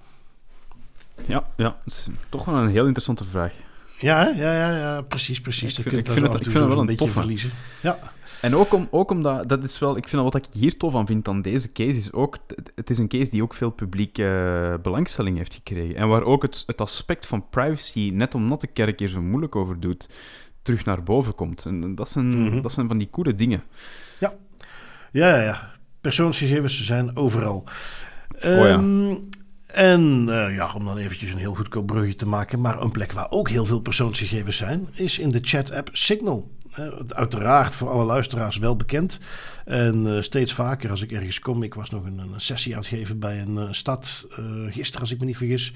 Ja, ja, dat is toch wel een heel interessante vraag.
Ja, ja, ja, ja, precies, precies.
Ik
Je
vind-
kunt
ik vind het- ik vind het wel
een beetje
toffe.
verliezen. Ja,
En ook, om, ook omdat, dat is wel, ik vind wat ik hier tof aan vind aan deze case, is ook, het- is een case die ook veel publieke belangstelling heeft gekregen. En waar ook het, het aspect van privacy, net omdat de kerk hier zo moeilijk over doet, terug naar boven komt. En dat zijn,
Mhm.
dat zijn van die coole dingen.
Ja, ja, ja. Persoonsgegevens zijn overal.
Oh ja.
Ehm, En eh, ja, om dan eventjes een heel goedkoop brugje te maken, maar een plek waar ook heel veel persoonsgegevens zijn, is in de chat-app Signal. Uiteraard voor alle luisteraars wel bekend. En eh, steeds vaker als ik ergens kom. Ik was nog een, een sessie aan het geven bij een eh, stad. eh, gisteren, als ik me niet vergis.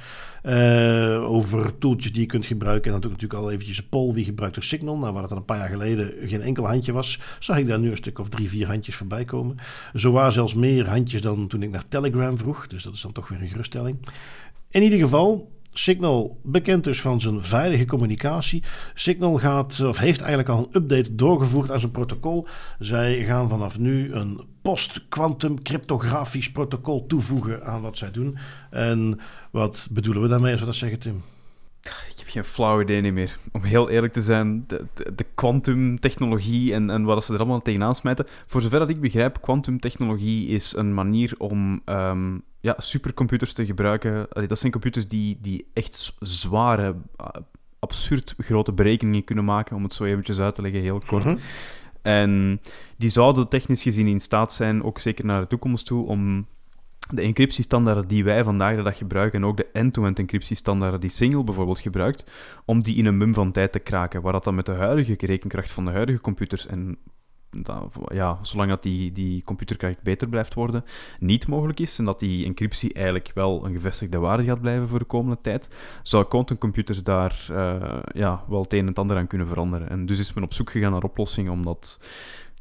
over toeltjes die je kunt gebruiken. En dan doe natuurlijk al eventjes een poll. Wie gebruikt er Signal? Nou, waar het dan een paar jaar geleden geen enkel handje was. Zag ik daar nu een stuk of drie, vier handjes voorbij komen. Zo waren zelfs meer handjes dan toen ik naar Telegram vroeg. Dus dat is dan toch weer een geruststelling. In ieder geval, Signal bekend dus van zijn veilige communicatie. Signal gaat, of heeft eigenlijk al een update doorgevoerd aan zijn protocol. Zij gaan vanaf nu een post-quantum cryptografisch protocol toevoegen aan wat zij doen. En wat bedoelen we daarmee als we dat zeggen, Tim?
Ik heb geen flauw idee meer. Om heel eerlijk te zijn, de, quantumtechnologie en, en wat ze er allemaal tegenaan smijten. Voor zover dat ik begrijp, quantumtechnologie is een manier om ehm, ja, supercomputers te gebruiken. Allee, dat zijn computers die, die echt zware, ah, absurd grote berekeningen kunnen maken, om het zo eventjes uit te leggen, heel kort.
Mhm.
En die zouden technisch gezien in staat zijn, ook zeker naar de toekomst toe, om de encryptiestandaarden die wij vandaag de dag gebruiken, en ook de end-to-end encryptiestandaarden die Signal bijvoorbeeld gebruikt, om die in een mum van tijd te kraken. Waar dat dan met de huidige rekenkracht van de huidige computers en ja, zolang dat die, die computerkracht beter blijft worden, niet mogelijk is, en dat die encryptie eigenlijk wel een gevestigde waarde gaat blijven voor de komende tijd, zou quantumcomputers daar eh, ja, wel het een en het ander aan kunnen veranderen. En dus is men op zoek gegaan naar oplossingen om dat,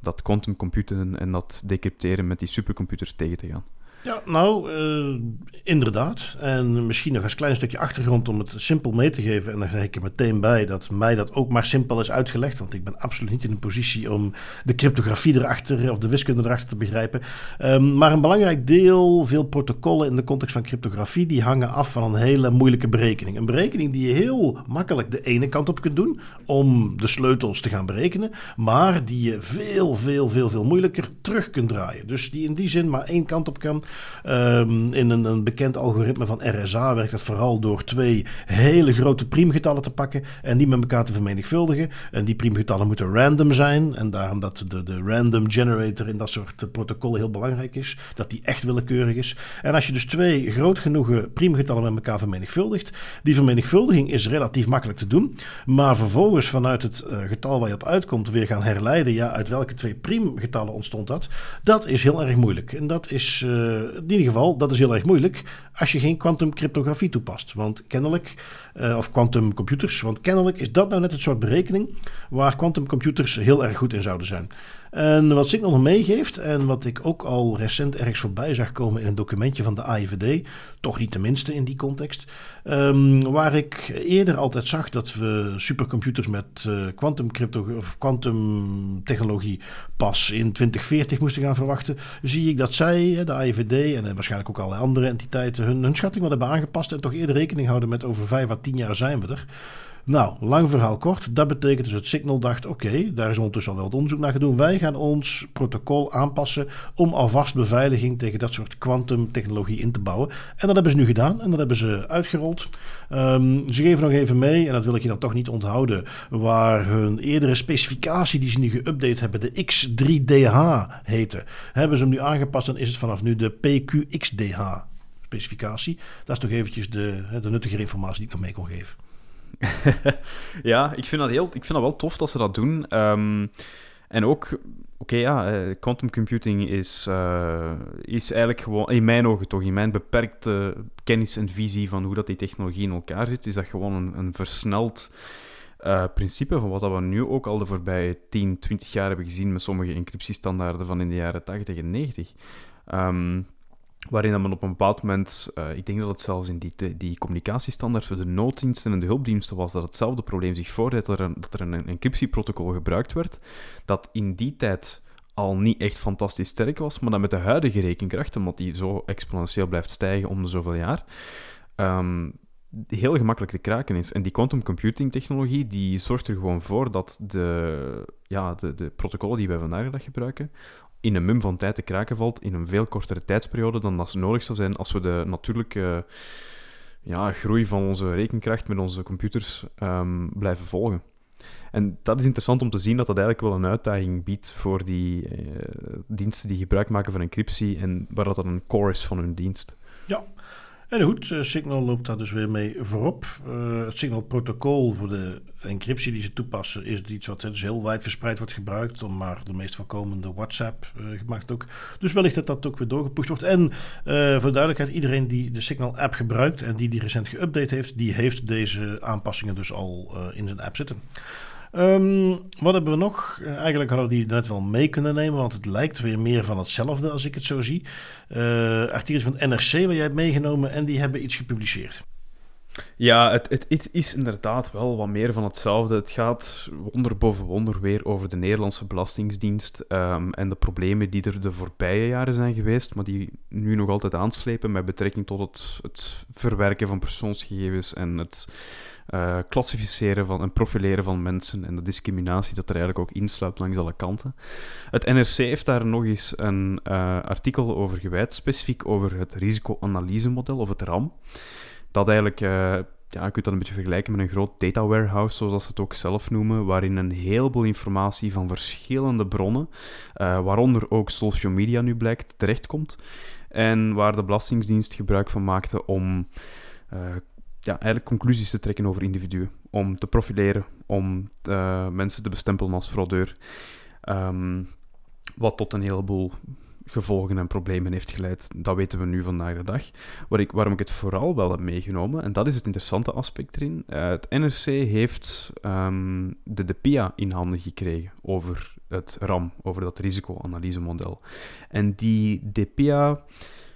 dat quantumcomputeren en dat decrypteren met die supercomputers tegen te gaan.
Ja, nou, eh, inderdaad. En misschien nog als klein stukje achtergrond om het simpel mee te geven. En dan zeg ik er meteen bij dat mij dat ook maar simpel is uitgelegd. Want ik ben absoluut niet in een positie om de cryptografie erachter of de wiskunde erachter te begrijpen. Ehm, maar een belangrijk deel, veel protocollen in de context van cryptografie, die hangen af van een hele moeilijke berekening. Een berekening die je heel makkelijk de ene kant op kunt doen om de sleutels te gaan berekenen. Maar die je veel, veel, veel, veel moeilijker terug kunt draaien. Dus die in die zin maar één kant op kan. Ehm, in een, een bekend algoritme van RSA werkt dat vooral door twee hele grote priemgetallen te pakken en die met elkaar te vermenigvuldigen. En die priemgetallen moeten random zijn. En daarom dat de, de random generator in dat soort eh, protocollen heel belangrijk is. Dat die echt willekeurig is. En als je dus twee groot genoegen priemgetallen met elkaar vermenigvuldigt, die vermenigvuldiging is relatief makkelijk te doen. Maar vervolgens vanuit het eh, getal waar je op uitkomt weer gaan herleiden, ja, uit welke twee priemgetallen ontstond dat. Dat is heel erg moeilijk. En dat is, eh, in ieder geval, dat is heel erg moeilijk als je geen quantumcryptografie toepast. Want kennelijk, eh, of quantumcomputers, want kennelijk is dat nou net het soort berekening waar quantumcomputers heel erg goed in zouden zijn. En wat Signal nog meegeeft, en wat ik ook al recent ergens voorbij zag komen in een documentje van de AIVD, toch niet de minste in die context, ehm, waar ik eerder altijd zag dat we supercomputers met eh quantumcrypto of quantumtechnologie pas in 2040 moesten gaan verwachten, zie ik dat zij, de AIVD en eh, waarschijnlijk ook alle andere entiteiten, hun, hun schatting wat hebben aangepast en toch eerder rekening houden met over vijf à tien jaar zijn we er. Nou, lang verhaal kort. Dat betekent dus dat Signal dacht: oké, daar is ondertussen al wel het onderzoek naar gedaan. Wij gaan ons protocol aanpassen om alvast beveiliging tegen dat soort kwantumtechnologie in te bouwen. En dat hebben ze nu gedaan en dat hebben ze uitgerold. Ehm, ze geven nog even mee, en dat wil ik je dan toch niet onthouden, waar hun eerdere specificatie die ze nu geüpdate hebben, de X3DH heette, hebben ze hem nu aangepast en is het vanaf nu de PQXDH specificatie. Dat is toch eventjes de, de nuttige informatie die ik nog mee kon geven.
ja, ik vind, dat heel, ik vind dat wel tof dat ze dat doen. Ehm, en ook, oké, ja, eh, quantum computing is, uh, is eigenlijk gewoon, in mijn ogen toch, in mijn beperkte kennis en visie van hoe dat die technologie in elkaar zit, is dat gewoon een, een versneld uh, principe van wat we nu ook al de voorbije 10, 20 jaar hebben gezien met sommige encryptiestandaarden van in de jaren 80 en 90. Um, Waarin men op een bepaald moment, uh, ik denk dat het zelfs in die, die communicatiestandaard voor de nooddiensten en de hulpdiensten was, dat hetzelfde probleem zich voordeed, dat er een, dat een encryptieprotocol gebruikt werd, dat in die tijd al niet echt fantastisch sterk was, maar dat met de huidige rekenkracht, omdat die zo exponentieel blijft stijgen om de zoveel jaar, um, heel gemakkelijk te kraken is. En die quantum computing technologie, die zorgt er gewoon voor dat de, ja, de, de protocollen die wij vandaag gebruiken, in een mum van tijd te kraken valt in een veel kortere tijdsperiode dan dat nodig zou zijn als we de natuurlijke ja, groei van onze rekenkracht met onze computers um, blijven volgen. En dat is interessant om te zien dat dat eigenlijk wel een uitdaging biedt voor die uh, diensten die gebruik maken van encryptie en waar dat een core is van hun dienst.
En goed, eh, Signal loopt daar dus weer mee voorop. Uh, het Signal-protocol voor de encryptie die ze toepassen is iets wat dus heel wijd verspreid wordt gebruikt, om maar de meest voorkomende WhatsApp uh, gemaakt ook. Dus wellicht dat dat ook weer doorgepusht wordt. En voor duidelijkheid, iedereen die de Signal-app gebruikt en die die recent geüpdate heeft, die heeft deze aanpassingen dus al in zijn app zitten. Um, wat hebben we nog? Uh, eigenlijk hadden we die net wel mee kunnen nemen, want het lijkt weer meer van hetzelfde als ik het zo zie. Uh, artikels van NRC waar jij hebt meegenomen en die hebben iets gepubliceerd.
Ja, het, het, is inderdaad wel wat meer van hetzelfde. Het gaat wonder boven wonder weer over de Nederlandse Belastingsdienst um, en de problemen die er de voorbije jaren zijn geweest, maar die nu nog altijd aanslepen met betrekking tot het, het verwerken van persoonsgegevens en het klassificeren van en profileren van mensen en de discriminatie dat er eigenlijk ook insluipt langs alle kanten. Het NRC heeft daar nog eens een uh, artikel over gewijd, specifiek over het risicoanalysemodel of het RAM. Dat eigenlijk, uh, ja, je kunt dat een beetje vergelijken met een groot data warehouse, zoals ze het ook zelf noemen, waarin een heleboel informatie van verschillende bronnen, waaronder ook social media nu blijkt, terechtkomt. En waar de Belastingdienst gebruik van maakte om ja, eigenlijk conclusies te trekken over individuen. Om te profileren, om uh, mensen te bestempelen als fraudeur. Um, wat tot een heleboel gevolgen en problemen heeft geleid. Dat weten we nu vandaag de dag. Waar ik, waarom ik het vooral wel heb meegenomen, en dat is het interessante aspect erin. Uh, het NRC heeft um, de DPIA in handen gekregen over het RAM, over dat risicoanalysemodel. En die DPIA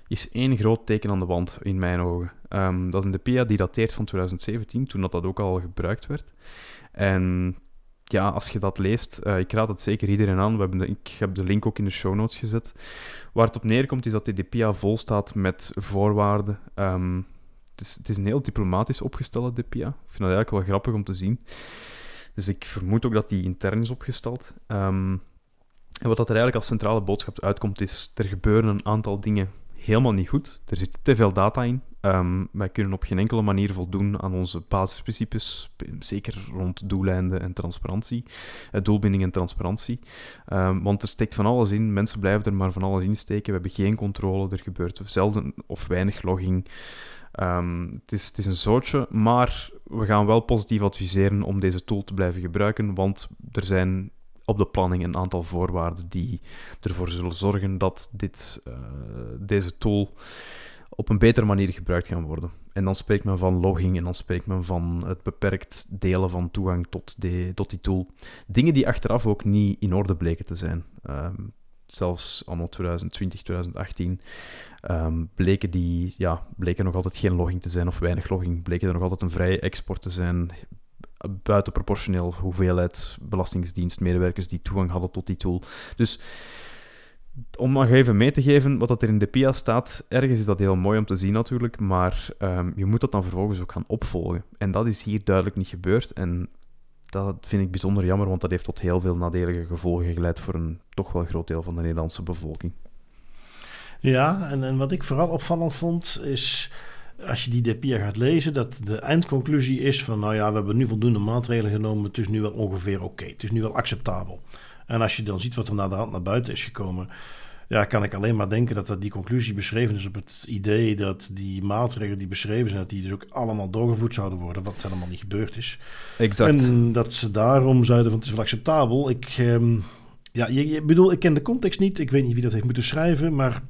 is één groot teken aan de wand in mijn ogen. Um, dat is een DPIA die dateert van 2017, toen dat, dat ook al gebruikt werd. En ja, als je dat leest, uh, ik raad het zeker iedereen aan. We hebben ik heb de link ook in de show notes gezet. Waar het op neerkomt is dat die DPIA vol staat met voorwaarden. Um, het, is, een heel diplomatisch opgestelde DPIA. Ik vind dat eigenlijk wel grappig om te zien. Dus ik vermoed ook dat die intern is opgesteld. Um, en wat dat er eigenlijk als centrale boodschap uitkomt, is er gebeuren een aantal dingen helemaal niet goed. Er zit te veel data in. Um, wij kunnen op geen enkele manier voldoen aan onze basisprincipes, zeker rond doeleinden en transparantie, uh, doelbinding en transparantie. Um, want er steekt van alles in, mensen blijven er maar van alles in steken, we hebben geen controle, er gebeurt zelden of weinig logging. Het, is, het is een zootje, maar we gaan wel positief adviseren om deze tool te blijven gebruiken, want er zijn op de planning een aantal voorwaarden die ervoor zullen zorgen dat dit, uh, deze tool op een betere manier gebruikt gaan worden. En dan spreekt men van logging en dan spreekt men van het beperkt delen van toegang tot, de, tot die tool. Dingen die achteraf ook niet in orde bleken te zijn. Um, zelfs anno 2020, 2018 um, bleken, die, ja, bleken nog altijd geen logging te zijn of weinig logging. Bleken er nog altijd een vrije export te zijn buitenproportioneel hoeveelheid belastingsdienstmedewerkers die toegang hadden tot die tool. Dus om nog even mee te geven wat er in de PIA staat, ergens is dat heel mooi om te zien natuurlijk, maar ehm, je moet dat dan vervolgens ook gaan opvolgen. En dat is hier duidelijk niet gebeurd. En dat vind ik bijzonder jammer, want dat heeft tot heel veel nadelige gevolgen geleid voor een toch wel groot deel van de Nederlandse bevolking.
Ja, en, en wat ik vooral opvallend vond, is als je die DPIA gaat lezen, dat de eindconclusie is van, nou ja, we hebben nu voldoende maatregelen genomen, het is nu wel ongeveer oké, het is nu wel acceptabel. En als je dan ziet wat er naar de hand naar buiten is gekomen, ja, kan ik alleen maar denken dat, dat die conclusie beschreven is op het idee dat die maatregelen die beschreven zijn, dat die dus ook allemaal doorgevoerd zouden worden, wat helemaal niet gebeurd is.
Exact.
En dat ze daarom zeiden van het is wel acceptabel. Ik, um, ja, je, je, bedoel, ik ken de context niet, ik weet niet wie dat heeft moeten schrijven, maar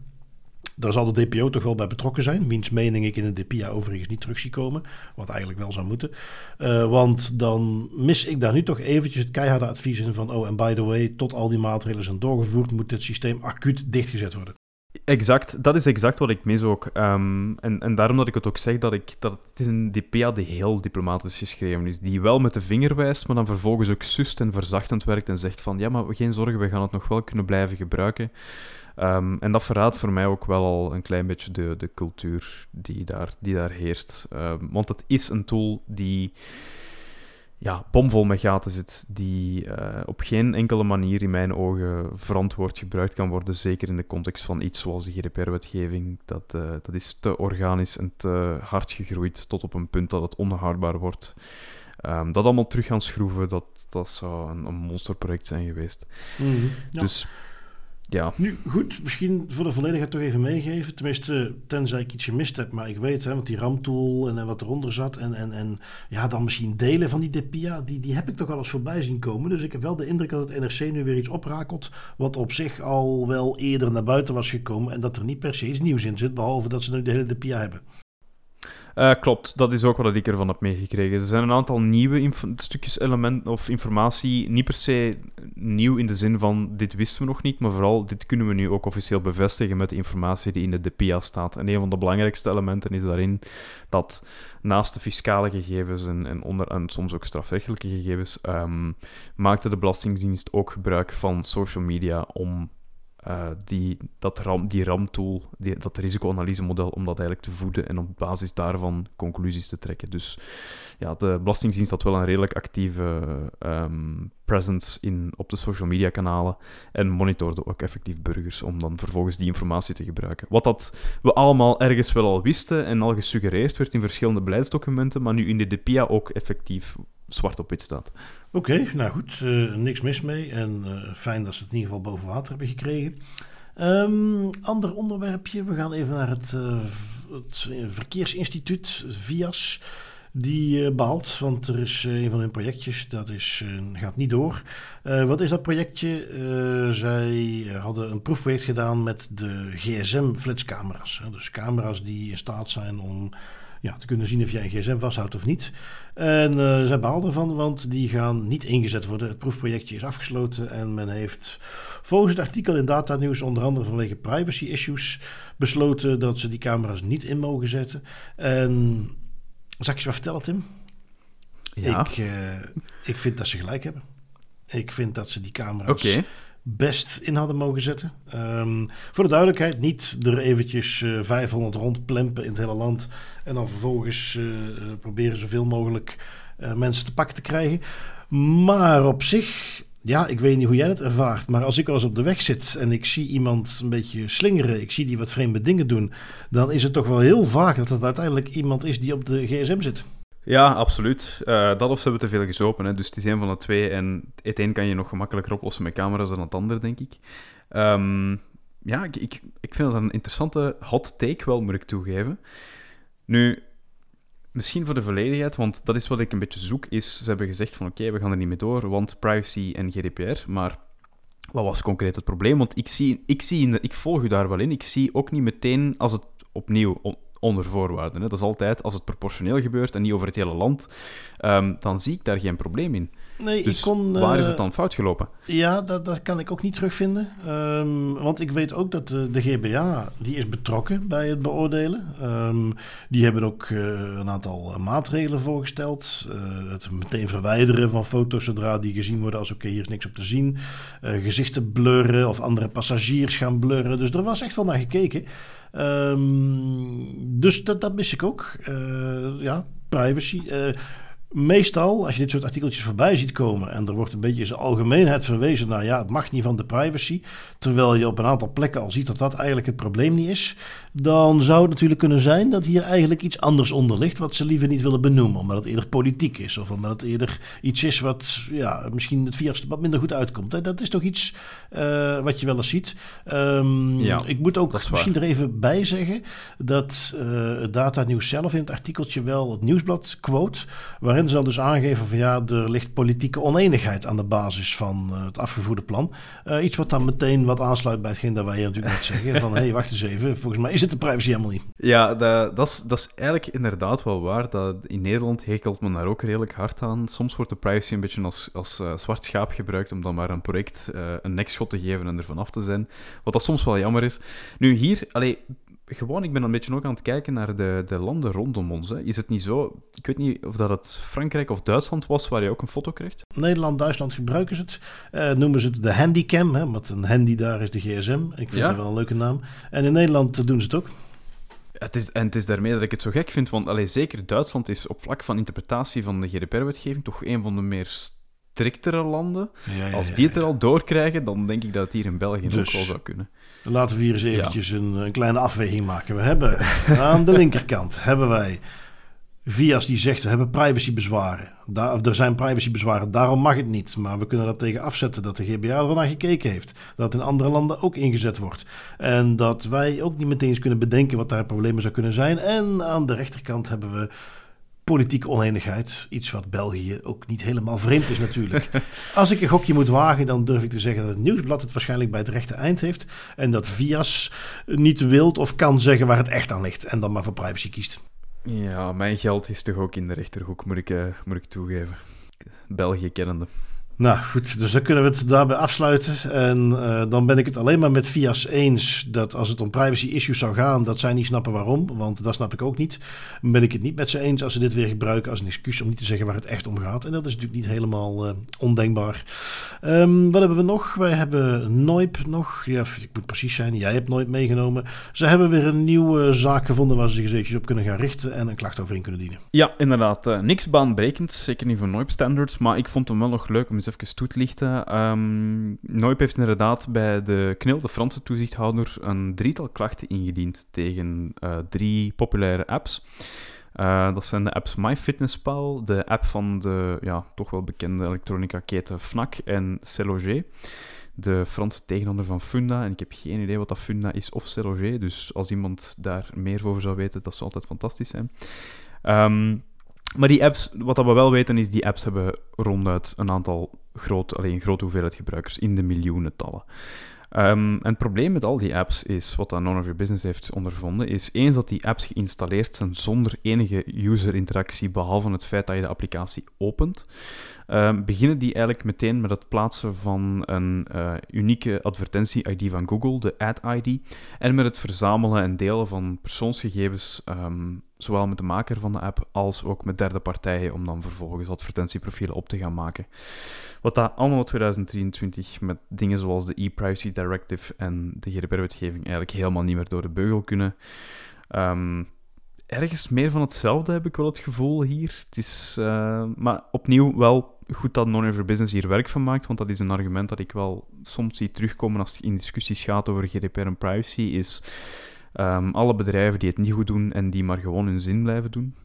daar zal de DPO toch wel bij betrokken zijn. Wiens mening ik in de DPA overigens niet terug zie komen. Wat eigenlijk wel zou moeten. Uh, want dan mis ik daar nu toch eventjes het keiharde advies in van... oh, en by the way, tot al die maatregelen zijn doorgevoerd... moet dit systeem acuut dichtgezet worden.
Exact, dat is exact wat ik mis ook. Um, en, en daarom dat ik het ook zeg dat, ik, dat het is een DPA die heel diplomatisch geschreven is. Die wel met de vinger wijst, maar dan vervolgens ook sust en verzachtend werkt en zegt van ja, maar geen zorgen, we gaan het nog wel kunnen blijven gebruiken. Um, en dat verraadt voor mij ook wel al een klein beetje de, de cultuur die daar, die daar heerst. Um, want het is een tool die ja, bomvol met gaten zit, die uh, op geen enkele manier in mijn ogen verantwoord gebruikt kan worden, zeker in de context van iets zoals de GDPR-wetgeving. Dat, uh, dat is te organisch en te hard gegroeid tot op een punt dat het onhoudbaar wordt. Um, dat allemaal terug gaan schroeven, dat, dat zou een, een monsterproject zijn geweest.
Mm -hmm,
ja. Dus ja.
Nu, goed, misschien voor de volledigheid toch even meegeven. Tenminste, tenzij ik iets gemist heb. Maar ik weet, hè, want die RAM-tool en, en wat eronder zat. En, en, en ja, dan misschien delen van die DPIA. Die, die heb ik toch al eens voorbij zien komen. Dus ik heb wel de indruk dat het NRC nu weer iets oprakelt. Wat op zich al wel eerder naar buiten was gekomen. En dat er niet per se iets nieuws in zit. Behalve dat ze nu de hele DPIA hebben.
Uh, klopt, dat is ook wat ik ervan heb meegekregen. Er zijn een aantal nieuwe stukjes elementen of informatie, niet per se nieuw in de zin van dit wisten we nog niet, maar vooral dit kunnen we nu ook officieel bevestigen met de informatie die in de DPIA staat. En een van de belangrijkste elementen is daarin dat naast de fiscale gegevens en, onder, en soms ook strafrechtelijke gegevens, um, maakte de Belastingdienst ook gebruik van social media om uh, die, dat RAM, die RAM-tool, dat risicoanalysemodel, om dat eigenlijk te voeden en op basis daarvan conclusies te trekken. Dus ja, de Belastingdienst had wel een redelijk actieve um, presence in, op de social media kanalen en monitorde ook effectief burgers om dan vervolgens die informatie te gebruiken. Wat dat we allemaal ergens wel al wisten en al gesuggereerd werd in verschillende beleidsdocumenten, maar nu in de DPIA ook effectief zwart op wit staat.
Oké, nou goed, uh, niks mis mee. En uh, fijn dat ze het in ieder geval boven water hebben gekregen. Um, ander onderwerpje, we gaan even naar het, uh, het Verkeersinstituut, VIAS. Die behaalt, want er is een van hun projectjes, dat is, gaat niet door. wat is dat projectje? zij hadden een proefproject gedaan met de GSM-flitscamera's. Dus camera's die in staat zijn om ja, te kunnen zien of jij een gsm vasthoudt of niet. En uh, zij behaalden ervan, want die gaan niet ingezet worden. Het proefprojectje is afgesloten en men heeft volgens het artikel in Data News, onder andere vanwege privacy issues, besloten dat ze die camera's niet in mogen zetten. En zal ik je wat vertellen, Tim?
Ja.
Ik, uh, ik vind dat ze gelijk hebben. Ik vind dat ze die camera's okay best in hadden mogen zetten. Um, voor de duidelijkheid, niet er eventjes uh, 500 rondplempen in het hele land en dan vervolgens uh, proberen zoveel mogelijk mensen te pakken te krijgen. Maar op zich, ja, ik weet niet hoe jij het ervaart, maar als ik wel eens op de weg zit en ik zie iemand een beetje slingeren, ik zie die wat vreemde dingen doen, dan is het toch wel heel vaak dat het uiteindelijk iemand is die op de gsm zit.
Ja, absoluut. Uh, dat of ze hebben te veel gezopen. Hè. Dus het is een van de twee. En het een kan je nog gemakkelijker oplossen met camera's dan het ander, denk ik. Um, ja, ik, ik, ik vind dat een interessante hot take wel, moet ik toegeven. Nu, misschien voor de volledigheid, want dat is wat ik een beetje zoek, is... Ze hebben gezegd van, oké, we gaan er niet mee door, want privacy en GDPR. Maar wat was concreet het probleem? Want ik, zie, ik, zie ik volg u daar wel in. Ik zie ook niet meteen, als het opnieuw onder voorwaarden. Hè. Dat is altijd als het proportioneel gebeurt en niet over het hele land, um, dan zie ik daar geen probleem in.
Nee,
Dus
ik kon...
waar is
eh,
het dan fout gelopen?
Ja, dat, dat kan ik ook niet terugvinden. Ehm, want ik weet ook dat de, de GBA, die is betrokken bij het beoordelen. Ehm, die hebben ook eh, een aantal eh, maatregelen voorgesteld. Eh, het meteen verwijderen van foto's zodra die gezien worden als oké, hier is niks op te zien. Eh, gezichten blurren of andere passagiers gaan blurren. Dus er was echt wel naar gekeken. Ehm, dus dat, dat mis ik ook. Eh, ja, privacy. Meestal, als je dit soort artikeltjes voorbij ziet komen en er wordt een beetje in zijn algemeenheid verwezen naar ja, het mag niet van de privacy, terwijl je op een aantal plekken al ziet dat dat eigenlijk het probleem niet is, dan zou het natuurlijk kunnen zijn dat hier eigenlijk iets anders onder ligt wat ze liever niet willen benoemen, omdat het eerder politiek is of omdat het eerder iets is wat ja, misschien het via wat minder goed uitkomt. Dat is toch iets eh, wat je wel eens ziet. Ehm,
Ja,
ik moet ook misschien er even bij zeggen dat eh, het Data Nieuws zelf in het artikeltje wel het nieuwsblad quote, waarin ze dan dus aangeven van ja, er ligt politieke oneenigheid aan de basis van eh, het afgevoerde plan. Eh, iets wat dan meteen wat aansluit bij hetgeen dat wij hier natuurlijk net zeggen. Van hé, hey, wacht eens even, volgens mij is het de privacy helemaal niet.
Ja, dat, dat, is, dat is eigenlijk inderdaad wel waar. Dat in Nederland hekelt men daar ook redelijk hard aan. Soms wordt de privacy een beetje als, als eh, zwart schaap gebruikt om dan maar een project een nekschot te geven en ervan af te zijn. Wat dat soms wel jammer is. Nu hier, allee, gewoon, ik ben een beetje ook aan het kijken naar de, de landen rondom ons. Hè. Is het niet zo, ik weet niet of dat het Frankrijk of Duitsland was waar je ook een foto krijgt?
Nederland, Duitsland gebruiken ze het. Eh, noemen ze het de handycam, hè, want een handy daar is de gsm. Ik vind
Ja.
dat wel een leuke naam. En in Nederland doen ze het ook.
Het is, en het is daarmee dat ik het zo gek vind, want allee, zeker Duitsland is op vlak van interpretatie van de GDPR-wetgeving toch een van de meer striktere landen. Als die het er al doorkrijgen, dan denk ik dat het hier in België
Dus-
ook wel zou kunnen.
Laten we hier eens eventjes een, een kleine afweging maken. We hebben aan de linkerkant hebben wij Vias die zegt we hebben privacybezwaren. Daar, of er zijn privacybezwaren, daarom mag het niet. Maar we kunnen dat tegen afzetten dat de GBA er naar gekeken heeft. Dat in andere landen ook ingezet wordt. En dat wij ook niet meteen eens kunnen bedenken wat daar problemen zou kunnen zijn. En aan de rechterkant hebben we politieke oneenigheid. Iets wat België ook niet helemaal vreemd is natuurlijk. Als ik een gokje moet wagen, dan durf ik te zeggen dat het Nieuwsblad het waarschijnlijk bij het rechte eind heeft. En dat Vias niet wilt of kan zeggen waar het echt aan ligt. En dan maar voor privacy kiest.
Ja, mijn geld is toch ook in de rechterhoek, moet ik, eh, moet ik toegeven. België kennende.
Nou goed, dus dan kunnen we het daarbij afsluiten. En eh, dan ben ik het alleen maar met Vias eens dat als het om privacy issues zou gaan, dat zij niet snappen waarom. Want dat snap ik ook niet. Ben ik het niet met ze eens als ze dit weer gebruiken als een excuus om niet te zeggen waar het echt om gaat. En dat is natuurlijk niet helemaal eh, ondenkbaar. Ehm, wat hebben we nog? Wij hebben Noip nog. Ja, ik moet precies zijn. Jij hebt Noip meegenomen. Ze hebben weer een nieuwe zaak gevonden waar ze zich eventjes op kunnen gaan richten en een klacht over in kunnen dienen.
Ja, inderdaad. eh, niks baanbrekend, zeker niet voor Noip Standards, maar ik vond hem wel nog leuk om eens even toe te lichten. Ehm heeft inderdaad bij de KNIL, de Franse toezichthouder, een drietal klachten ingediend tegen eh, drie populaire apps. Eh, dat zijn de apps MyFitnessPal, de app van de ja, toch wel bekende elektronica-keten Fnac en Celloger. De Franse tegenhander van Funda. En ik heb geen idee wat dat Funda is of Celloger. Dus als iemand daar meer over zou weten, dat zou altijd fantastisch zijn. Ehm, maar die apps, wat we wel weten, is die apps hebben ronduit een aantal groot, alleen een grote hoeveelheid gebruikers in de miljoenentallen. Ehm, en het probleem met al die apps is, wat dat None of Your Business heeft ondervonden, is eens dat die apps geïnstalleerd zijn zonder enige user-interactie, behalve het feit dat je de applicatie opent, ehm, beginnen die eigenlijk meteen met het plaatsen van een eh, unieke advertentie-ID van Google, de Ad-ID, en met het verzamelen en delen van persoonsgegevens, ehm, zowel met de maker van de app als ook met derde partijen, om dan vervolgens advertentieprofielen op te gaan maken. Wat dat anno 2023 met dingen zoals de e-privacy directive en de GDPR-wetgeving eigenlijk helemaal niet meer door de beugel kunnen. Ehm, ergens meer van hetzelfde heb ik wel het gevoel hier. Het is, eh, maar opnieuw wel goed dat Non-Ever Business hier werk van maakt, want dat is een argument dat ik wel soms zie terugkomen als het in discussies gaat over GDPR en privacy, is ehm, alle bedrijven die het niet goed doen en die maar gewoon hun zin blijven doen.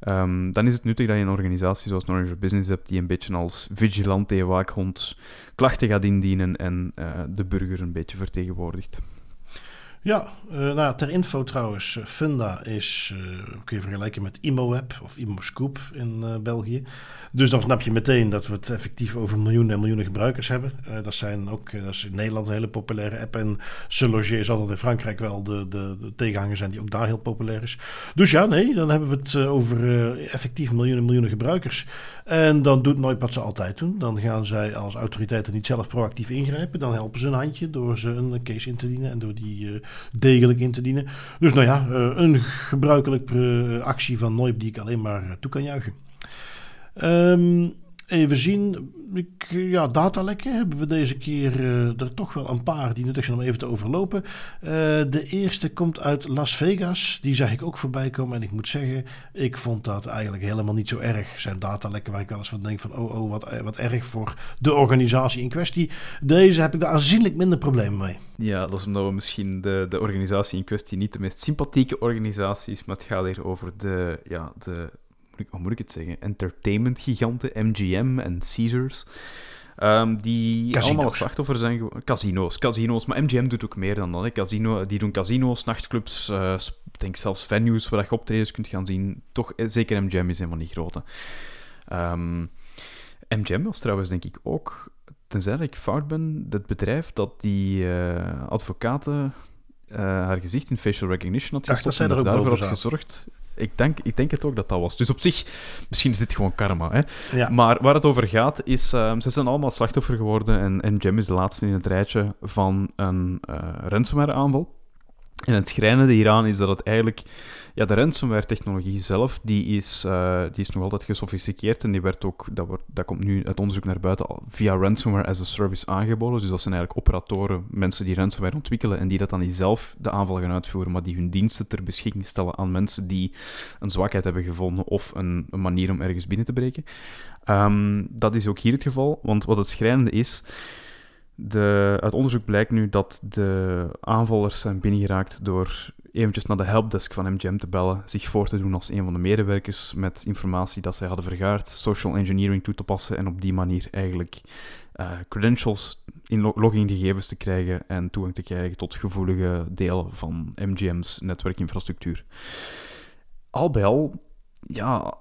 Ehm, dan is het nuttig dat je een organisatie zoals Knowledge for Business hebt die een beetje als vigilante waakhond klachten gaat indienen en eh, de burger een beetje vertegenwoordigt.
Ja, uh, nou, ter info trouwens, Funda is, uh, kun je vergelijken met ImoWeb of ImoScoop in België. Dus dan snap je meteen dat we het effectief over miljoenen en miljoenen gebruikers hebben. dat zijn ook, dat is in Nederland een hele populaire app. En Seloger zal dat in Frankrijk wel de, de, de tegenhanger zijn die ook daar heel populair is. Dus ja, nee, dan hebben we het over effectief miljoenen en miljoenen gebruikers. En dan doet nooit wat ze altijd doen. Dan gaan zij als autoriteiten niet zelf proactief ingrijpen. Dan helpen ze een handje door ze een case in te dienen en door die degelijk in te dienen. Dus nou ja, eh, een gebruikelijke actie van Noip die ik alleen maar toe kan juichen. Um, Even zien. Ik, ja, datalekken hebben we deze keer uh, er toch wel een paar die nuttig zijn om even te overlopen. Uh, de eerste komt uit Las Vegas. Die zag ik ook voorbij komen. En ik moet zeggen, ik vond dat eigenlijk helemaal niet zo erg. Zijn datalekken waar ik wel eens van denk van... oh, oh wat, wat erg voor de organisatie in kwestie. Deze heb ik daar aanzienlijk minder problemen mee.
Ja, dat is omdat we misschien de, de organisatie in kwestie niet de meest sympathieke organisatie is. Maar het gaat hier over de, ja, de hoe moet ik het zeggen, entertainment-giganten, MGM en Caesars. Um, die allemaal slachtoffer zijn geworden. Casino's, casino's. Maar MGM doet ook meer dan dat. Hè. Casino, die doen casino's, nachtclubs, uh, denk zelfs venues waar je optredens kunt gaan zien. Toch, eh, zeker MGM is een van die grote. Um, ehm, MGM was trouwens denk ik ook, tenzij ik fout ben, het bedrijf dat die uh, advocaten uh, haar gezicht in facial recognition had gestopt en daarvoor had gezorgd ik denk, ik denk het ook dat dat was. Dus op zich, misschien is dit gewoon karma. Hè? Maar waar het over gaat, is... Uh, ze zijn allemaal slachtoffer geworden en, en Jam is de laatste in het rijtje van een uh, ransomware-aanval. En het schrijnende hieraan is dat het eigenlijk ja, de ransomware-technologie zelf, die is, uh, die is nog altijd gesofisticeerd en die werd ook, dat, wordt, dat komt nu uit onderzoek naar buiten, via ransomware as a service aangeboden. Dus dat zijn eigenlijk operatoren, mensen die ransomware ontwikkelen en die dat dan niet zelf de aanval gaan uitvoeren, maar die hun diensten ter beschikking stellen aan mensen die een zwakheid hebben gevonden of een, een manier om ergens binnen te breken. Um, dat is ook hier het geval, want wat het schrijnende is... De, uit onderzoek blijkt nu dat de aanvallers zijn binnengeraakt door eventjes naar de helpdesk van MGM te bellen, zich voor te doen als een van de medewerkers met informatie dat zij hadden vergaard, social engineering toe te passen en op die manier eigenlijk uh, credentials in logingegevens te krijgen en toegang te krijgen tot gevoelige delen van MGM's netwerkinfrastructuur. Al bij al, ja,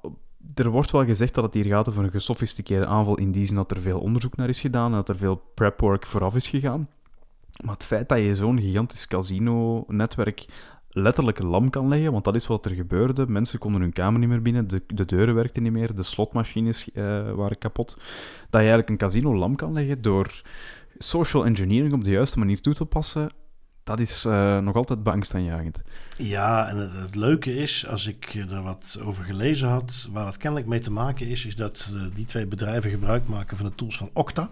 er wordt wel gezegd dat het hier gaat over een gesofisticeerde aanval in die zin dat er veel onderzoek naar is gedaan en dat er veel prep-work vooraf is gegaan. Maar het feit dat je zo'n gigantisch casino-netwerk letterlijk lam kan leggen, want dat is wat er gebeurde. Mensen konden hun kamer niet meer binnen, de, de deuren werkten niet meer, de slotmachines uh, waren kapot. Dat je eigenlijk een casino lam kan leggen door social engineering op de juiste manier toe te passen, dat is uh, nog altijd beangstaanjagend.
Ja, en het, het, leuke is, als ik er wat over gelezen had, waar het kennelijk mee te maken is, is dat uh, die twee bedrijven gebruik maken van de tools van Okta.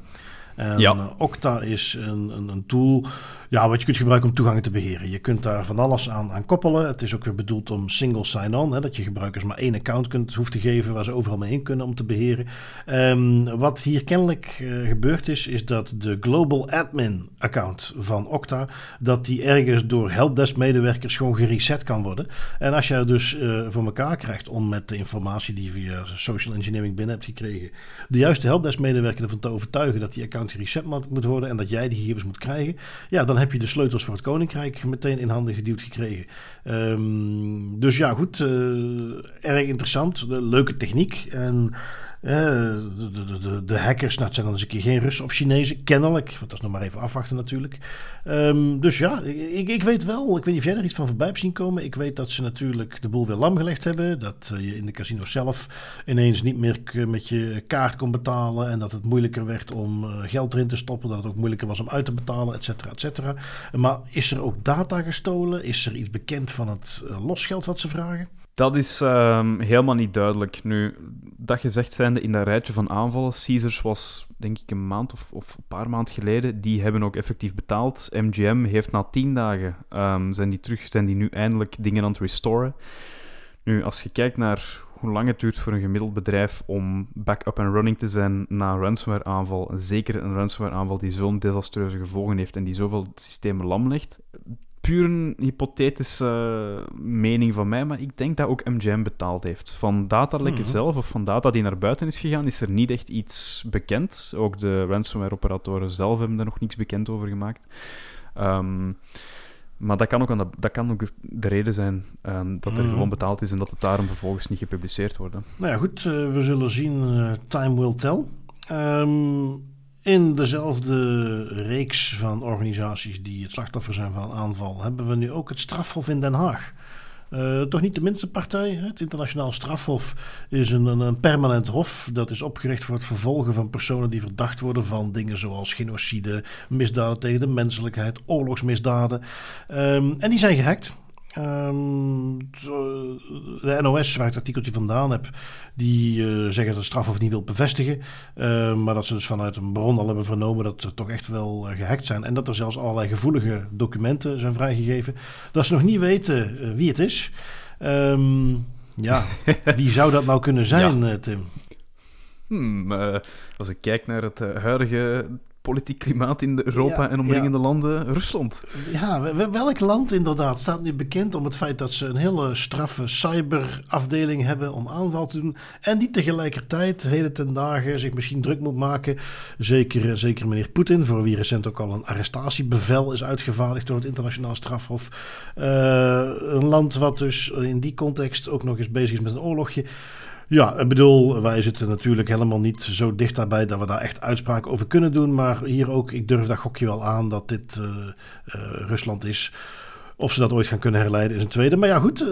En ja. Eh, Okta is een, een, een, tool ja, wat je kunt gebruiken om toegangen te beheren. Je kunt daar van alles aan, aan koppelen. Het is ook weer bedoeld om single sign-on. Dat je gebruikers maar één account kunt, hoeft te geven waar ze overal mee in kunnen om te beheren. Um, wat hier kennelijk uh, gebeurd is, is dat de Global Admin account van Okta, dat die ergens door helpdesk medewerkers gewoon gereset kan worden. En als je dus uh, voor elkaar krijgt om met de informatie die je via social engineering binnen hebt gekregen, de juiste helpdesk medewerker ervan te overtuigen dat die account gereset moet worden en dat jij die gegevens moet krijgen, ja, dan heb je de sleutels voor het koninkrijk meteen in handen geduwd gekregen. Um, dus ja, goed, uh, erg interessant, leuke techniek en de, de, de, hackers, nou, het zijn dan eens een keer geen Russen of Chinezen, kennelijk. Want dat is nog maar even afwachten natuurlijk. Um, dus ja, ik, ik weet wel, ik weet niet of jij er iets van voorbij hebt zien komen. Ik weet dat ze natuurlijk de boel weer lam gelegd hebben. Dat uh, je in de casino zelf ineens niet meer met je kaart kon betalen. En dat het moeilijker werd om uh, geld erin te stoppen. Dat het ook moeilijker was om uit te betalen, et cetera, et cetera. Maar is er ook data gestolen? Is er iets bekend van het losgeld wat ze vragen?
Dat is um, helemaal niet duidelijk. Nu, dat gezegd zijnde, in dat rijtje van aanvallen, Caesars was denk ik een maand of, of een paar maanden geleden, die hebben ook effectief betaald. MGM heeft na tien dagen, um, zijn die terug, zijn die nu eindelijk dingen aan het restoren. Nu, als je kijkt naar hoe lang het duurt voor een gemiddeld bedrijf om back-up and running te zijn na een ransomware-aanval, zeker een ransomware-aanval die zo'n desastreuze gevolgen heeft en die zoveel systemen lam legt, puur een hypothetische mening van mij, maar ik denk dat ook MGM betaald heeft. Van datalekken mm zelf of van data die naar buiten is gegaan, is er niet echt iets bekend. Ook de ransomware-operatoren zelf hebben er nog niets bekend over gemaakt. Um, Maar dat kan ook, aan de, dat kan ook de reden zijn ehm, dat er
Mhm.
gewoon betaald is en dat het daarom vervolgens niet gepubliceerd wordt.
Nou ja, goed, eh, we zullen zien. eh, time will tell. Ehm, in dezelfde reeks van organisaties die het slachtoffer zijn van een aanval, hebben we nu ook het strafhof in Den Haag. Eh, toch niet de minste partij. Het internationaal strafhof is een, een, een permanent hof. Dat is opgericht voor het vervolgen van personen die verdacht worden van dingen zoals genocide, misdaden tegen de menselijkheid, oorlogsmisdaden. Ehm, en die zijn gehackt. Ehm, de NOS, waar ik het artikeltje vandaan heb, die eh, zeggen dat strafhof niet wil bevestigen. Ehm, maar dat ze dus vanuit een bron al hebben vernomen dat er toch echt wel eh, gehackt zijn. En dat er zelfs allerlei gevoelige documenten zijn vrijgegeven. Dat ze nog niet weten eh, wie het is. Ehm, ja, wie zou dat nou kunnen zijn, Tim?
Hmm, als ik kijk naar het huidige politiek klimaat in Europa
Ja,
en omringende landen, Rusland.
Ja, wel- welk land inderdaad staat nu bekend om het feit dat ze een hele straffe cyberafdeling hebben om aanval te doen. En die tegelijkertijd, heden ten dagen, zich misschien druk moet maken. Zeker, zeker meneer Poetin, voor wie recent ook al een arrestatiebevel is uitgevaardigd door het internationaal strafhof. Eh, een land wat dus in die context ook nog eens bezig is met een oorlogje. Ja, ik bedoel, wij zitten natuurlijk helemaal niet zo dicht daarbij dat we daar echt uitspraken over kunnen doen. Maar hier ook, ik durf dat gokje wel aan dat dit eh, eh, Rusland is. Of ze dat ooit gaan kunnen herleiden is een tweede. Maar ja, goed. eh,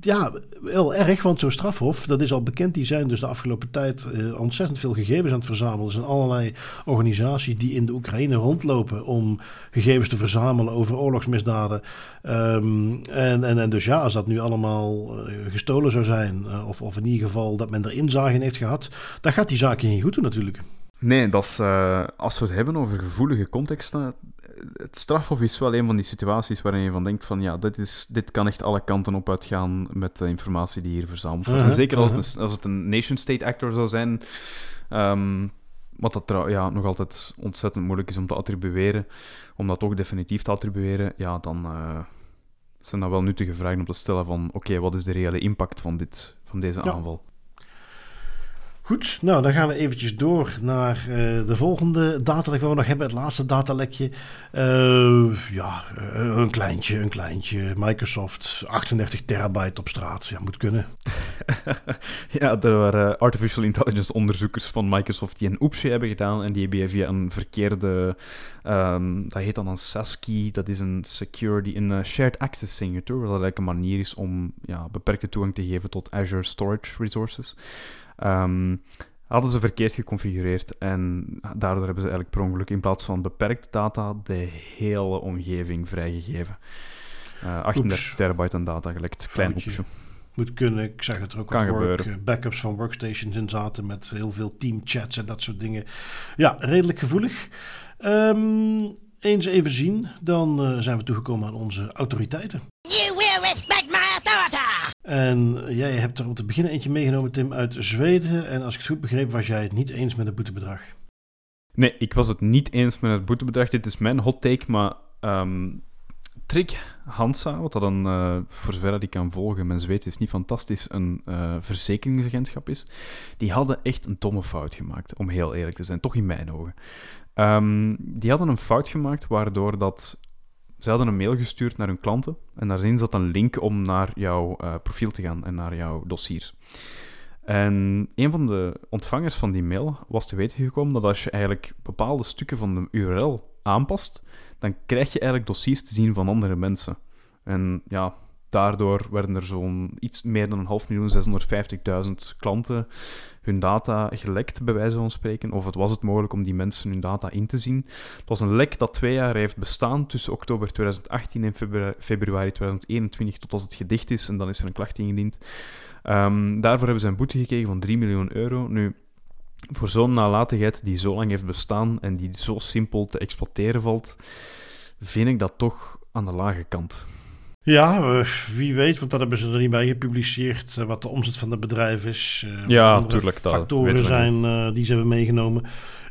ja, wel erg, want zo'n strafhof, dat is al bekend. Die zijn dus de afgelopen tijd eh, ontzettend veel gegevens aan het verzamelen. Er zijn allerlei organisaties die in de Oekraïne rondlopen om gegevens te verzamelen over oorlogsmisdaden. Ehm, en, en, en dus ja, als dat nu allemaal eh, gestolen zou zijn, of, of in ieder geval dat men er inzage in heeft gehad, dan gaat die zaak niet goed doen natuurlijk.
Nee, dat is, als we het hebben over gevoelige contexten, het strafhof is wel een van die situaties waarin je van denkt van ja, dit, is, dit kan echt alle kanten op uitgaan met de informatie die hier verzameld wordt. En
Mhm,
zeker als,
mhm.
het een, als het een nation-state actor zou zijn, ehm, wat dat trouw- ja, nog altijd ontzettend moeilijk is om te attribueren, om dat toch definitief te attribueren, ja, dan eh, zijn dat wel nuttige vragen om te stellen van oké, wat is de reële impact van, dit, van deze
Ja.
aanval?
Goed, nou dan gaan we eventjes door naar eh, de volgende datalek waar we nog hebben. Het laatste datalekje. Eh, ja, eh, een kleintje, een kleintje. Microsoft, 38 terabyte op straat. Ja, moet kunnen.
ja, er waren artificial intelligence onderzoekers van Microsoft die een oepsje hebben gedaan en die hebben via een verkeerde, ehm, dat heet dan een SASKey, dat is een security, een shared access signature, wat eigenlijk een manier is om ja, beperkte toegang te geven tot Azure Storage Resources. Ehm, hadden ze verkeerd geconfigureerd en daardoor hebben ze eigenlijk per ongeluk in plaats van beperkt data de hele omgeving vrijgegeven. Eh 38
Oeps.
terabyte aan data gelekt, klein oepsje.
Moet kunnen. Ik zag het er ook
Kan
work, eh, backups van workstations in zaten met heel veel teamchats en dat soort dingen. Ja, redelijk gevoelig. Ehm, eens even zien, dan eh, zijn we toegekomen aan onze autoriteiten. En jij hebt er om te beginnen eentje meegenomen, Tim, uit Zweden. En als ik het goed begreep, was jij het niet eens met het boetebedrag.
Nee, ik was het niet eens met het boetebedrag. Dit is mijn hot take, maar ehm Trick Hansa, wat dat dan, eh, voor zover ik kan volgen, mijn Zweeds is niet fantastisch, een eh, verzekeringsagentschap is, die hadden echt een domme fout gemaakt, om heel eerlijk te zijn, toch in mijn ogen. Ehm, die hadden een fout gemaakt waardoor dat... Ze hadden een mail gestuurd naar hun klanten en daarin zat een link om naar jouw eh, profiel te gaan en naar jouw dossiers. En een van de ontvangers van die mail was te weten gekomen dat als je eigenlijk bepaalde stukken van de URL aanpast, dan krijg je eigenlijk dossiers te zien van andere mensen. En ja, daardoor werden er zo'n iets meer dan een half miljoen, 650.000 klanten hun data gelekt, bij wijze van spreken. Of het was het mogelijk om die mensen hun data in te zien. Het was een lek dat twee jaar heeft bestaan, tussen oktober 2018 en februari, februari 2021, tot als het gedicht is. En dan is er een klacht ingediend. Ehm, daarvoor hebben ze een boete gekregen van 3 miljoen euro. Nu, voor zo'n nalatigheid die zo lang heeft bestaan en die zo simpel te exploiteren valt, vind ik dat toch aan de lage kant.
Ja, wie weet, want dat hebben ze er niet bij gepubliceerd. eh, wat de omzet van het bedrijf is. eh,
Ja,
andere
tuurlijk, dat weten
Factoren zijn eh, die ze hebben meegenomen.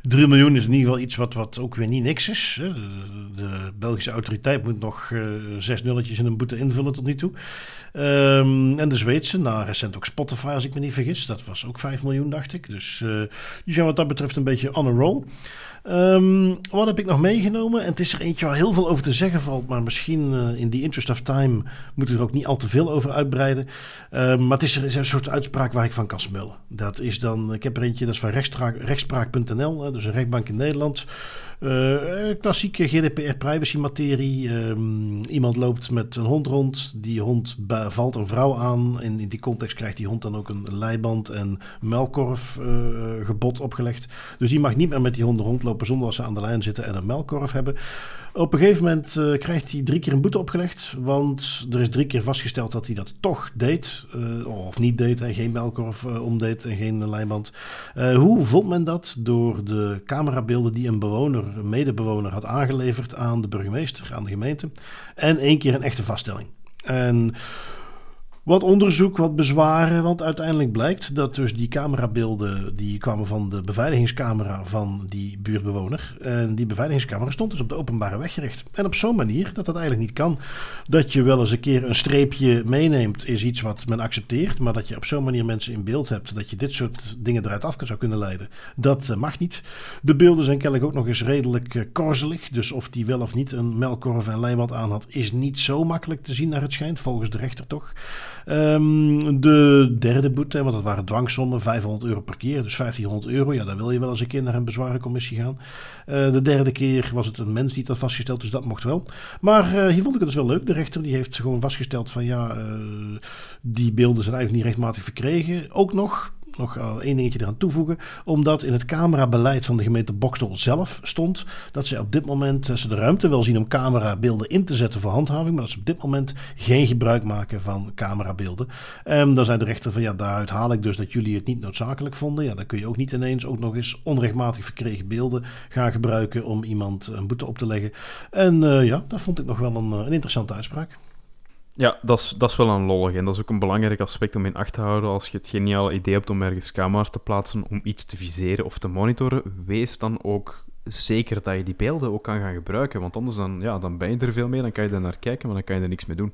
3 miljoen is in ieder geval iets wat, wat ook weer niet niks is. De, Belgische autoriteit moet nog eh, zes nulletjes in een boete invullen tot nu toe. Ehm, en de Zweedse, nou recent ook Spotify als ik me niet vergis. Dat was ook 5 miljoen dacht ik. Dus eh, die zijn wat dat betreft een beetje on a roll. Ehm, wat heb ik nog meegenomen? En het is er eentje waar heel veel over te zeggen valt, maar misschien uh, in the interest of time moeten we er ook niet al te veel over uitbreiden. Um, maar het is, er is een soort uitspraak waar ik van kan smullen. Dat is dan, ik heb er eentje, dat is van rechtspraak.nl, dus een rechtbank in Nederland. Uh, klassieke GDPR-privacy materie. Um, iemand loopt met een hond rond. Die hond valt een vrouw aan. En in die context krijgt die hond dan ook een leiband en melkkorfgebod uh, opgelegd. Dus die mag niet meer met die honden rondlopen zonder dat ze aan de lijn zitten en een melkkorf hebben. Op een gegeven moment krijgt hij drie keer een boete opgelegd. Want er is drie keer vastgesteld dat hij dat toch deed. Of niet deed. Hij geen melkkorf uh, omdeed en geen lijnband. hoe vond men dat? Door de camerabeelden die een bewoner, een medebewoner, had aangeleverd aan de burgemeester, aan de gemeente. En één keer een echte vaststelling. En wat onderzoek, wat bezwaren, want uiteindelijk blijkt dat dus die camerabeelden die kwamen van de beveiligingscamera van die buurtbewoner. En die beveiligingscamera stond dus op de openbare weg gericht. En op zo'n manier dat dat eigenlijk niet kan. Dat je wel eens een keer een streepje meeneemt is iets wat men accepteert. Maar dat je op zo'n manier mensen in beeld hebt dat je dit soort dingen eruit af zou kunnen leiden. Dat mag niet. De beelden zijn kennelijk ook nog eens redelijk uh, korzelig. Dus of die wel of niet een melkkorf en lijnband aan had is niet zo makkelijk te zien naar het schijnt. Volgens de rechter toch. Um, de derde boete, want dat waren dwangsommen, 500 euro per keer, dus 1500 euro. Ja, dan wil je wel eens een keer naar een bezwarencommissie gaan. Uh, de derde keer was het een mens die dat vastgesteld, dus dat mocht wel. Maar uh, hier vond ik het dus wel leuk. De rechter die heeft gewoon vastgesteld van ja, uh, die beelden zijn eigenlijk niet rechtmatig verkregen. Ook nog, nog één dingetje eraan toevoegen. Omdat in het camerabeleid van de gemeente Bokstel zelf stond dat ze op dit moment ze de ruimte wel zien om camerabeelden in te zetten voor handhaving. Maar dat ze op dit moment geen gebruik maken van camerabeelden. En dan zei de rechter van ja, daaruit haal ik dus dat jullie het niet noodzakelijk vonden. Ja, dan kun je ook niet ineens ook nog eens onrechtmatig verkregen beelden gaan gebruiken om iemand een boete op te leggen. En uh, ja, dat vond ik nog wel een, een interessante uitspraak.
Ja, dat is, dat is wel een lollig. En dat is ook een belangrijk aspect om in acht te houden. Als je het geniale idee hebt om ergens camera's te plaatsen om iets te viseren of te monitoren, wees dan ook zeker dat je die beelden ook kan gaan gebruiken. Want anders dan, ja, dan ben je er veel mee, dan kan je er naar kijken, maar dan kan je er niks mee doen.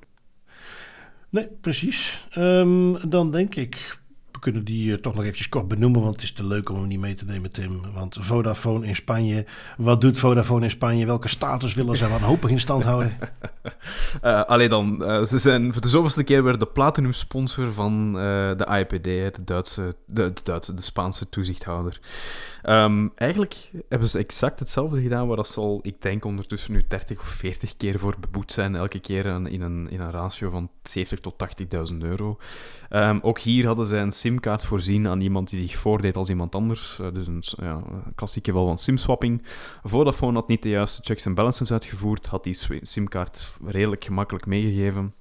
Nee, precies. Um, dan denk ik, kunnen die uh, toch nog eventjes kort benoemen, want het is te leuk om hem niet mee te nemen, Tim. Want Vodafone in Spanje, wat doet Vodafone in Spanje? Welke status willen ze wanhopig in stand houden?
uh, allee dan, uh, ze zijn voor de zoveelste keer weer de platinum sponsor van de IPD, de Duitse, de, de, Duitse, de Spaanse toezichthouder. Um, eigenlijk hebben ze exact hetzelfde gedaan, waar ze al, ik denk, ondertussen nu 30 of 40 keer voor beboet zijn. Elke keer in een, in een ratio van 70 tot 80.000 euro. Um, ook hier hadden zij een simkaart voorzien aan iemand die zich voordeed als iemand anders. Uh, dus een ja, klassieke geval van simswapping. Vodafone had niet de juiste checks en balances uitgevoerd, had die simkaart redelijk gemakkelijk meegegeven.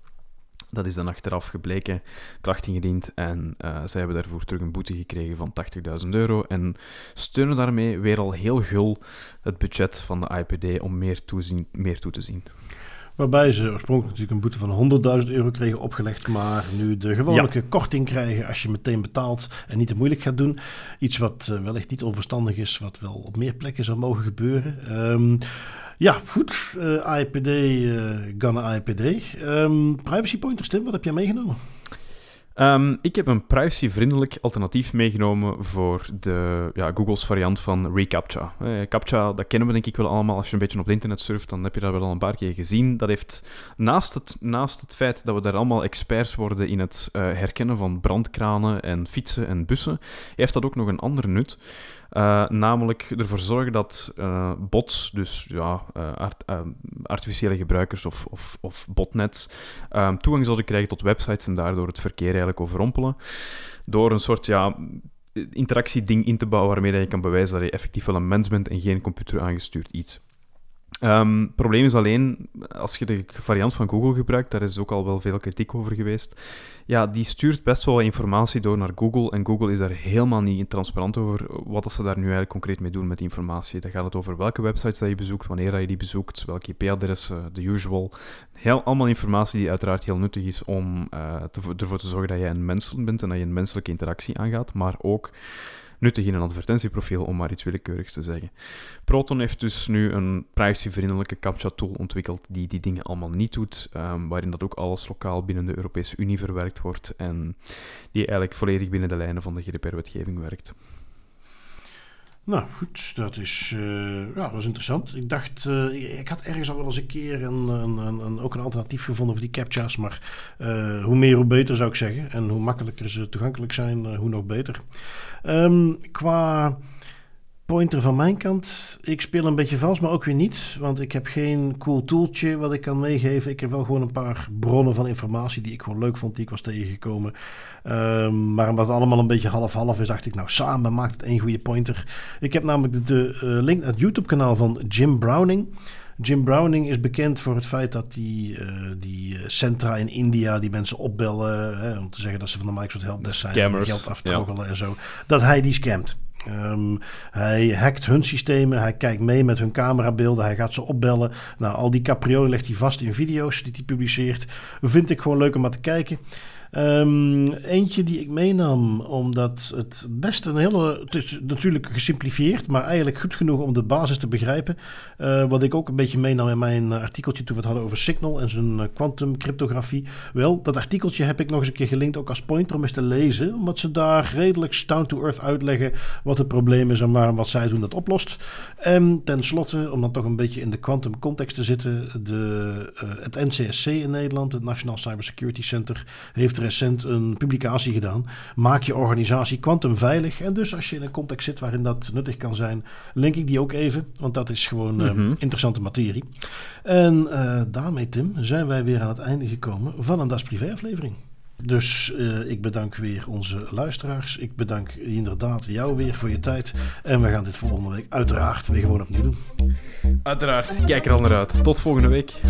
Dat is dan achteraf gebleken, klacht ingediend en uh, zij hebben daarvoor terug een boete gekregen van 80.000 euro en steunen daarmee weer al heel gul het budget van de IPD om meer, toezien, meer toe te zien.
Waarbij ze oorspronkelijk natuurlijk een boete van 100.000 euro kregen opgelegd, maar nu de gewone ja. korting krijgen als je meteen betaalt en niet te moeilijk gaat doen. Iets wat uh, wellicht niet onverstandig is, wat wel op meer plekken zou mogen gebeuren. Um, ja, goed. Uh, IPD, uh, Ghana IPD. Um, privacy pointers, Tim, wat heb jij meegenomen?
Um, ik heb een privacyvriendelijk alternatief meegenomen voor de, ja, Google's variant van reCAPTCHA. Eh, CAPTCHA, dat kennen we denk ik wel allemaal. Als je een beetje op het internet surft, dan heb je dat wel al een paar keer gezien. Dat heeft, naast het, naast het feit dat we daar allemaal experts worden in het uh, herkennen van brandkranen en fietsen en bussen, heeft dat ook nog een ander nut. Uh, namelijk ervoor zorgen dat uh, bots, dus ja, uh, art, artificiële gebruikers of, of, of botnets, toegang zouden krijgen tot websites en daardoor het verkeer eigenlijk overrompelen. Door een soort ja, interactieding in te bouwen waarmee je kan bewijzen dat je effectief wel een mens bent en geen computer aangestuurd iets. Het um, probleem is alleen, als je de variant van Google gebruikt, daar is ook al wel veel kritiek over geweest. Ja, die stuurt best wel informatie door naar Google en Google is daar helemaal niet transparant over wat ze daar nu eigenlijk concreet mee doen met die informatie. Dan gaat het over welke websites dat je bezoekt, wanneer je die bezoekt, welke IP-adressen, de usual. Heel, allemaal informatie die uiteraard heel nuttig is om te, ervoor te zorgen dat jij een mens bent en dat je een menselijke interactie aangaat, maar ook nuttig in een advertentieprofiel, om maar iets willekeurigs te zeggen. Proton heeft dus nu een privacyvriendelijke CAPTCHA-tool ontwikkeld die die dingen allemaal niet doet, ehm, waarin dat ook alles lokaal binnen de Europese Unie verwerkt wordt en die eigenlijk volledig binnen de lijnen van de GDPR-wetgeving werkt.
Nou goed, dat is, uh, ja, is interessant. Ik dacht, uh, ik had ergens al wel eens een keer een, een, een, ook een alternatief gevonden voor die captcha's. Maar uh, hoe meer, hoe beter zou ik zeggen. En hoe makkelijker ze toegankelijk zijn, hoe nog beter. Um, qua pointer van mijn kant. Ik speel een beetje vals, maar ook weer niet. Want ik heb geen cool tooltje wat ik kan meegeven. Ik heb wel gewoon een paar bronnen van informatie die ik gewoon leuk vond, die ik was tegengekomen. Um, maar omdat het allemaal een beetje half-half is, dacht ik, nou samen maakt het één goede pointer. Ik heb namelijk de, de uh, link naar het YouTube-kanaal van Jim Browning. Jim Browning is bekend voor het feit dat die, uh, die centra in India die mensen opbellen hè, om te zeggen dat ze van de Microsoft Helpdesk zijn en geld aftroggelen ja. en zo, dat hij die scamt. Um, hij hackt hun systemen, hij kijkt mee met hun camerabeelden, hij gaat ze opbellen. Nou, al die capriolen legt hij vast in video's die hij publiceert. Vind ik gewoon leuk om maar te kijken. Um, eentje die ik meenam, omdat het best een hele. Het is natuurlijk gesimplifieerd, maar eigenlijk goed genoeg om de basis te begrijpen. Uh, wat ik ook een beetje meenam in mijn artikeltje toen we het hadden over Signal en zijn quantum cryptografie. Wel, dat artikeltje heb ik nog eens een keer gelinkt, ook als pointer om eens te lezen. Omdat ze daar redelijk down to earth uitleggen wat het probleem is en waarom wat zij doen dat oplost. En tenslotte, om dan toch een beetje in de quantum context te zitten, de, uh, het NCSC in Nederland, het National Cybersecurity Center, heeft recent een publicatie gedaan. Maak je organisatie kwantumveilig. En dus als je in een context zit waarin dat nuttig kan zijn, link ik die ook even. Want dat is gewoon mm -hmm. uh, interessante materie. En uh, daarmee, Tim, zijn wij weer aan het einde gekomen van een Das Privé aflevering. Dus uh, ik bedank weer onze luisteraars. Ik bedank inderdaad jou weer voor je tijd. En we gaan dit volgende week uiteraard weer gewoon opnieuw doen.
Uiteraard. Kijk er al naar uit. Tot volgende week.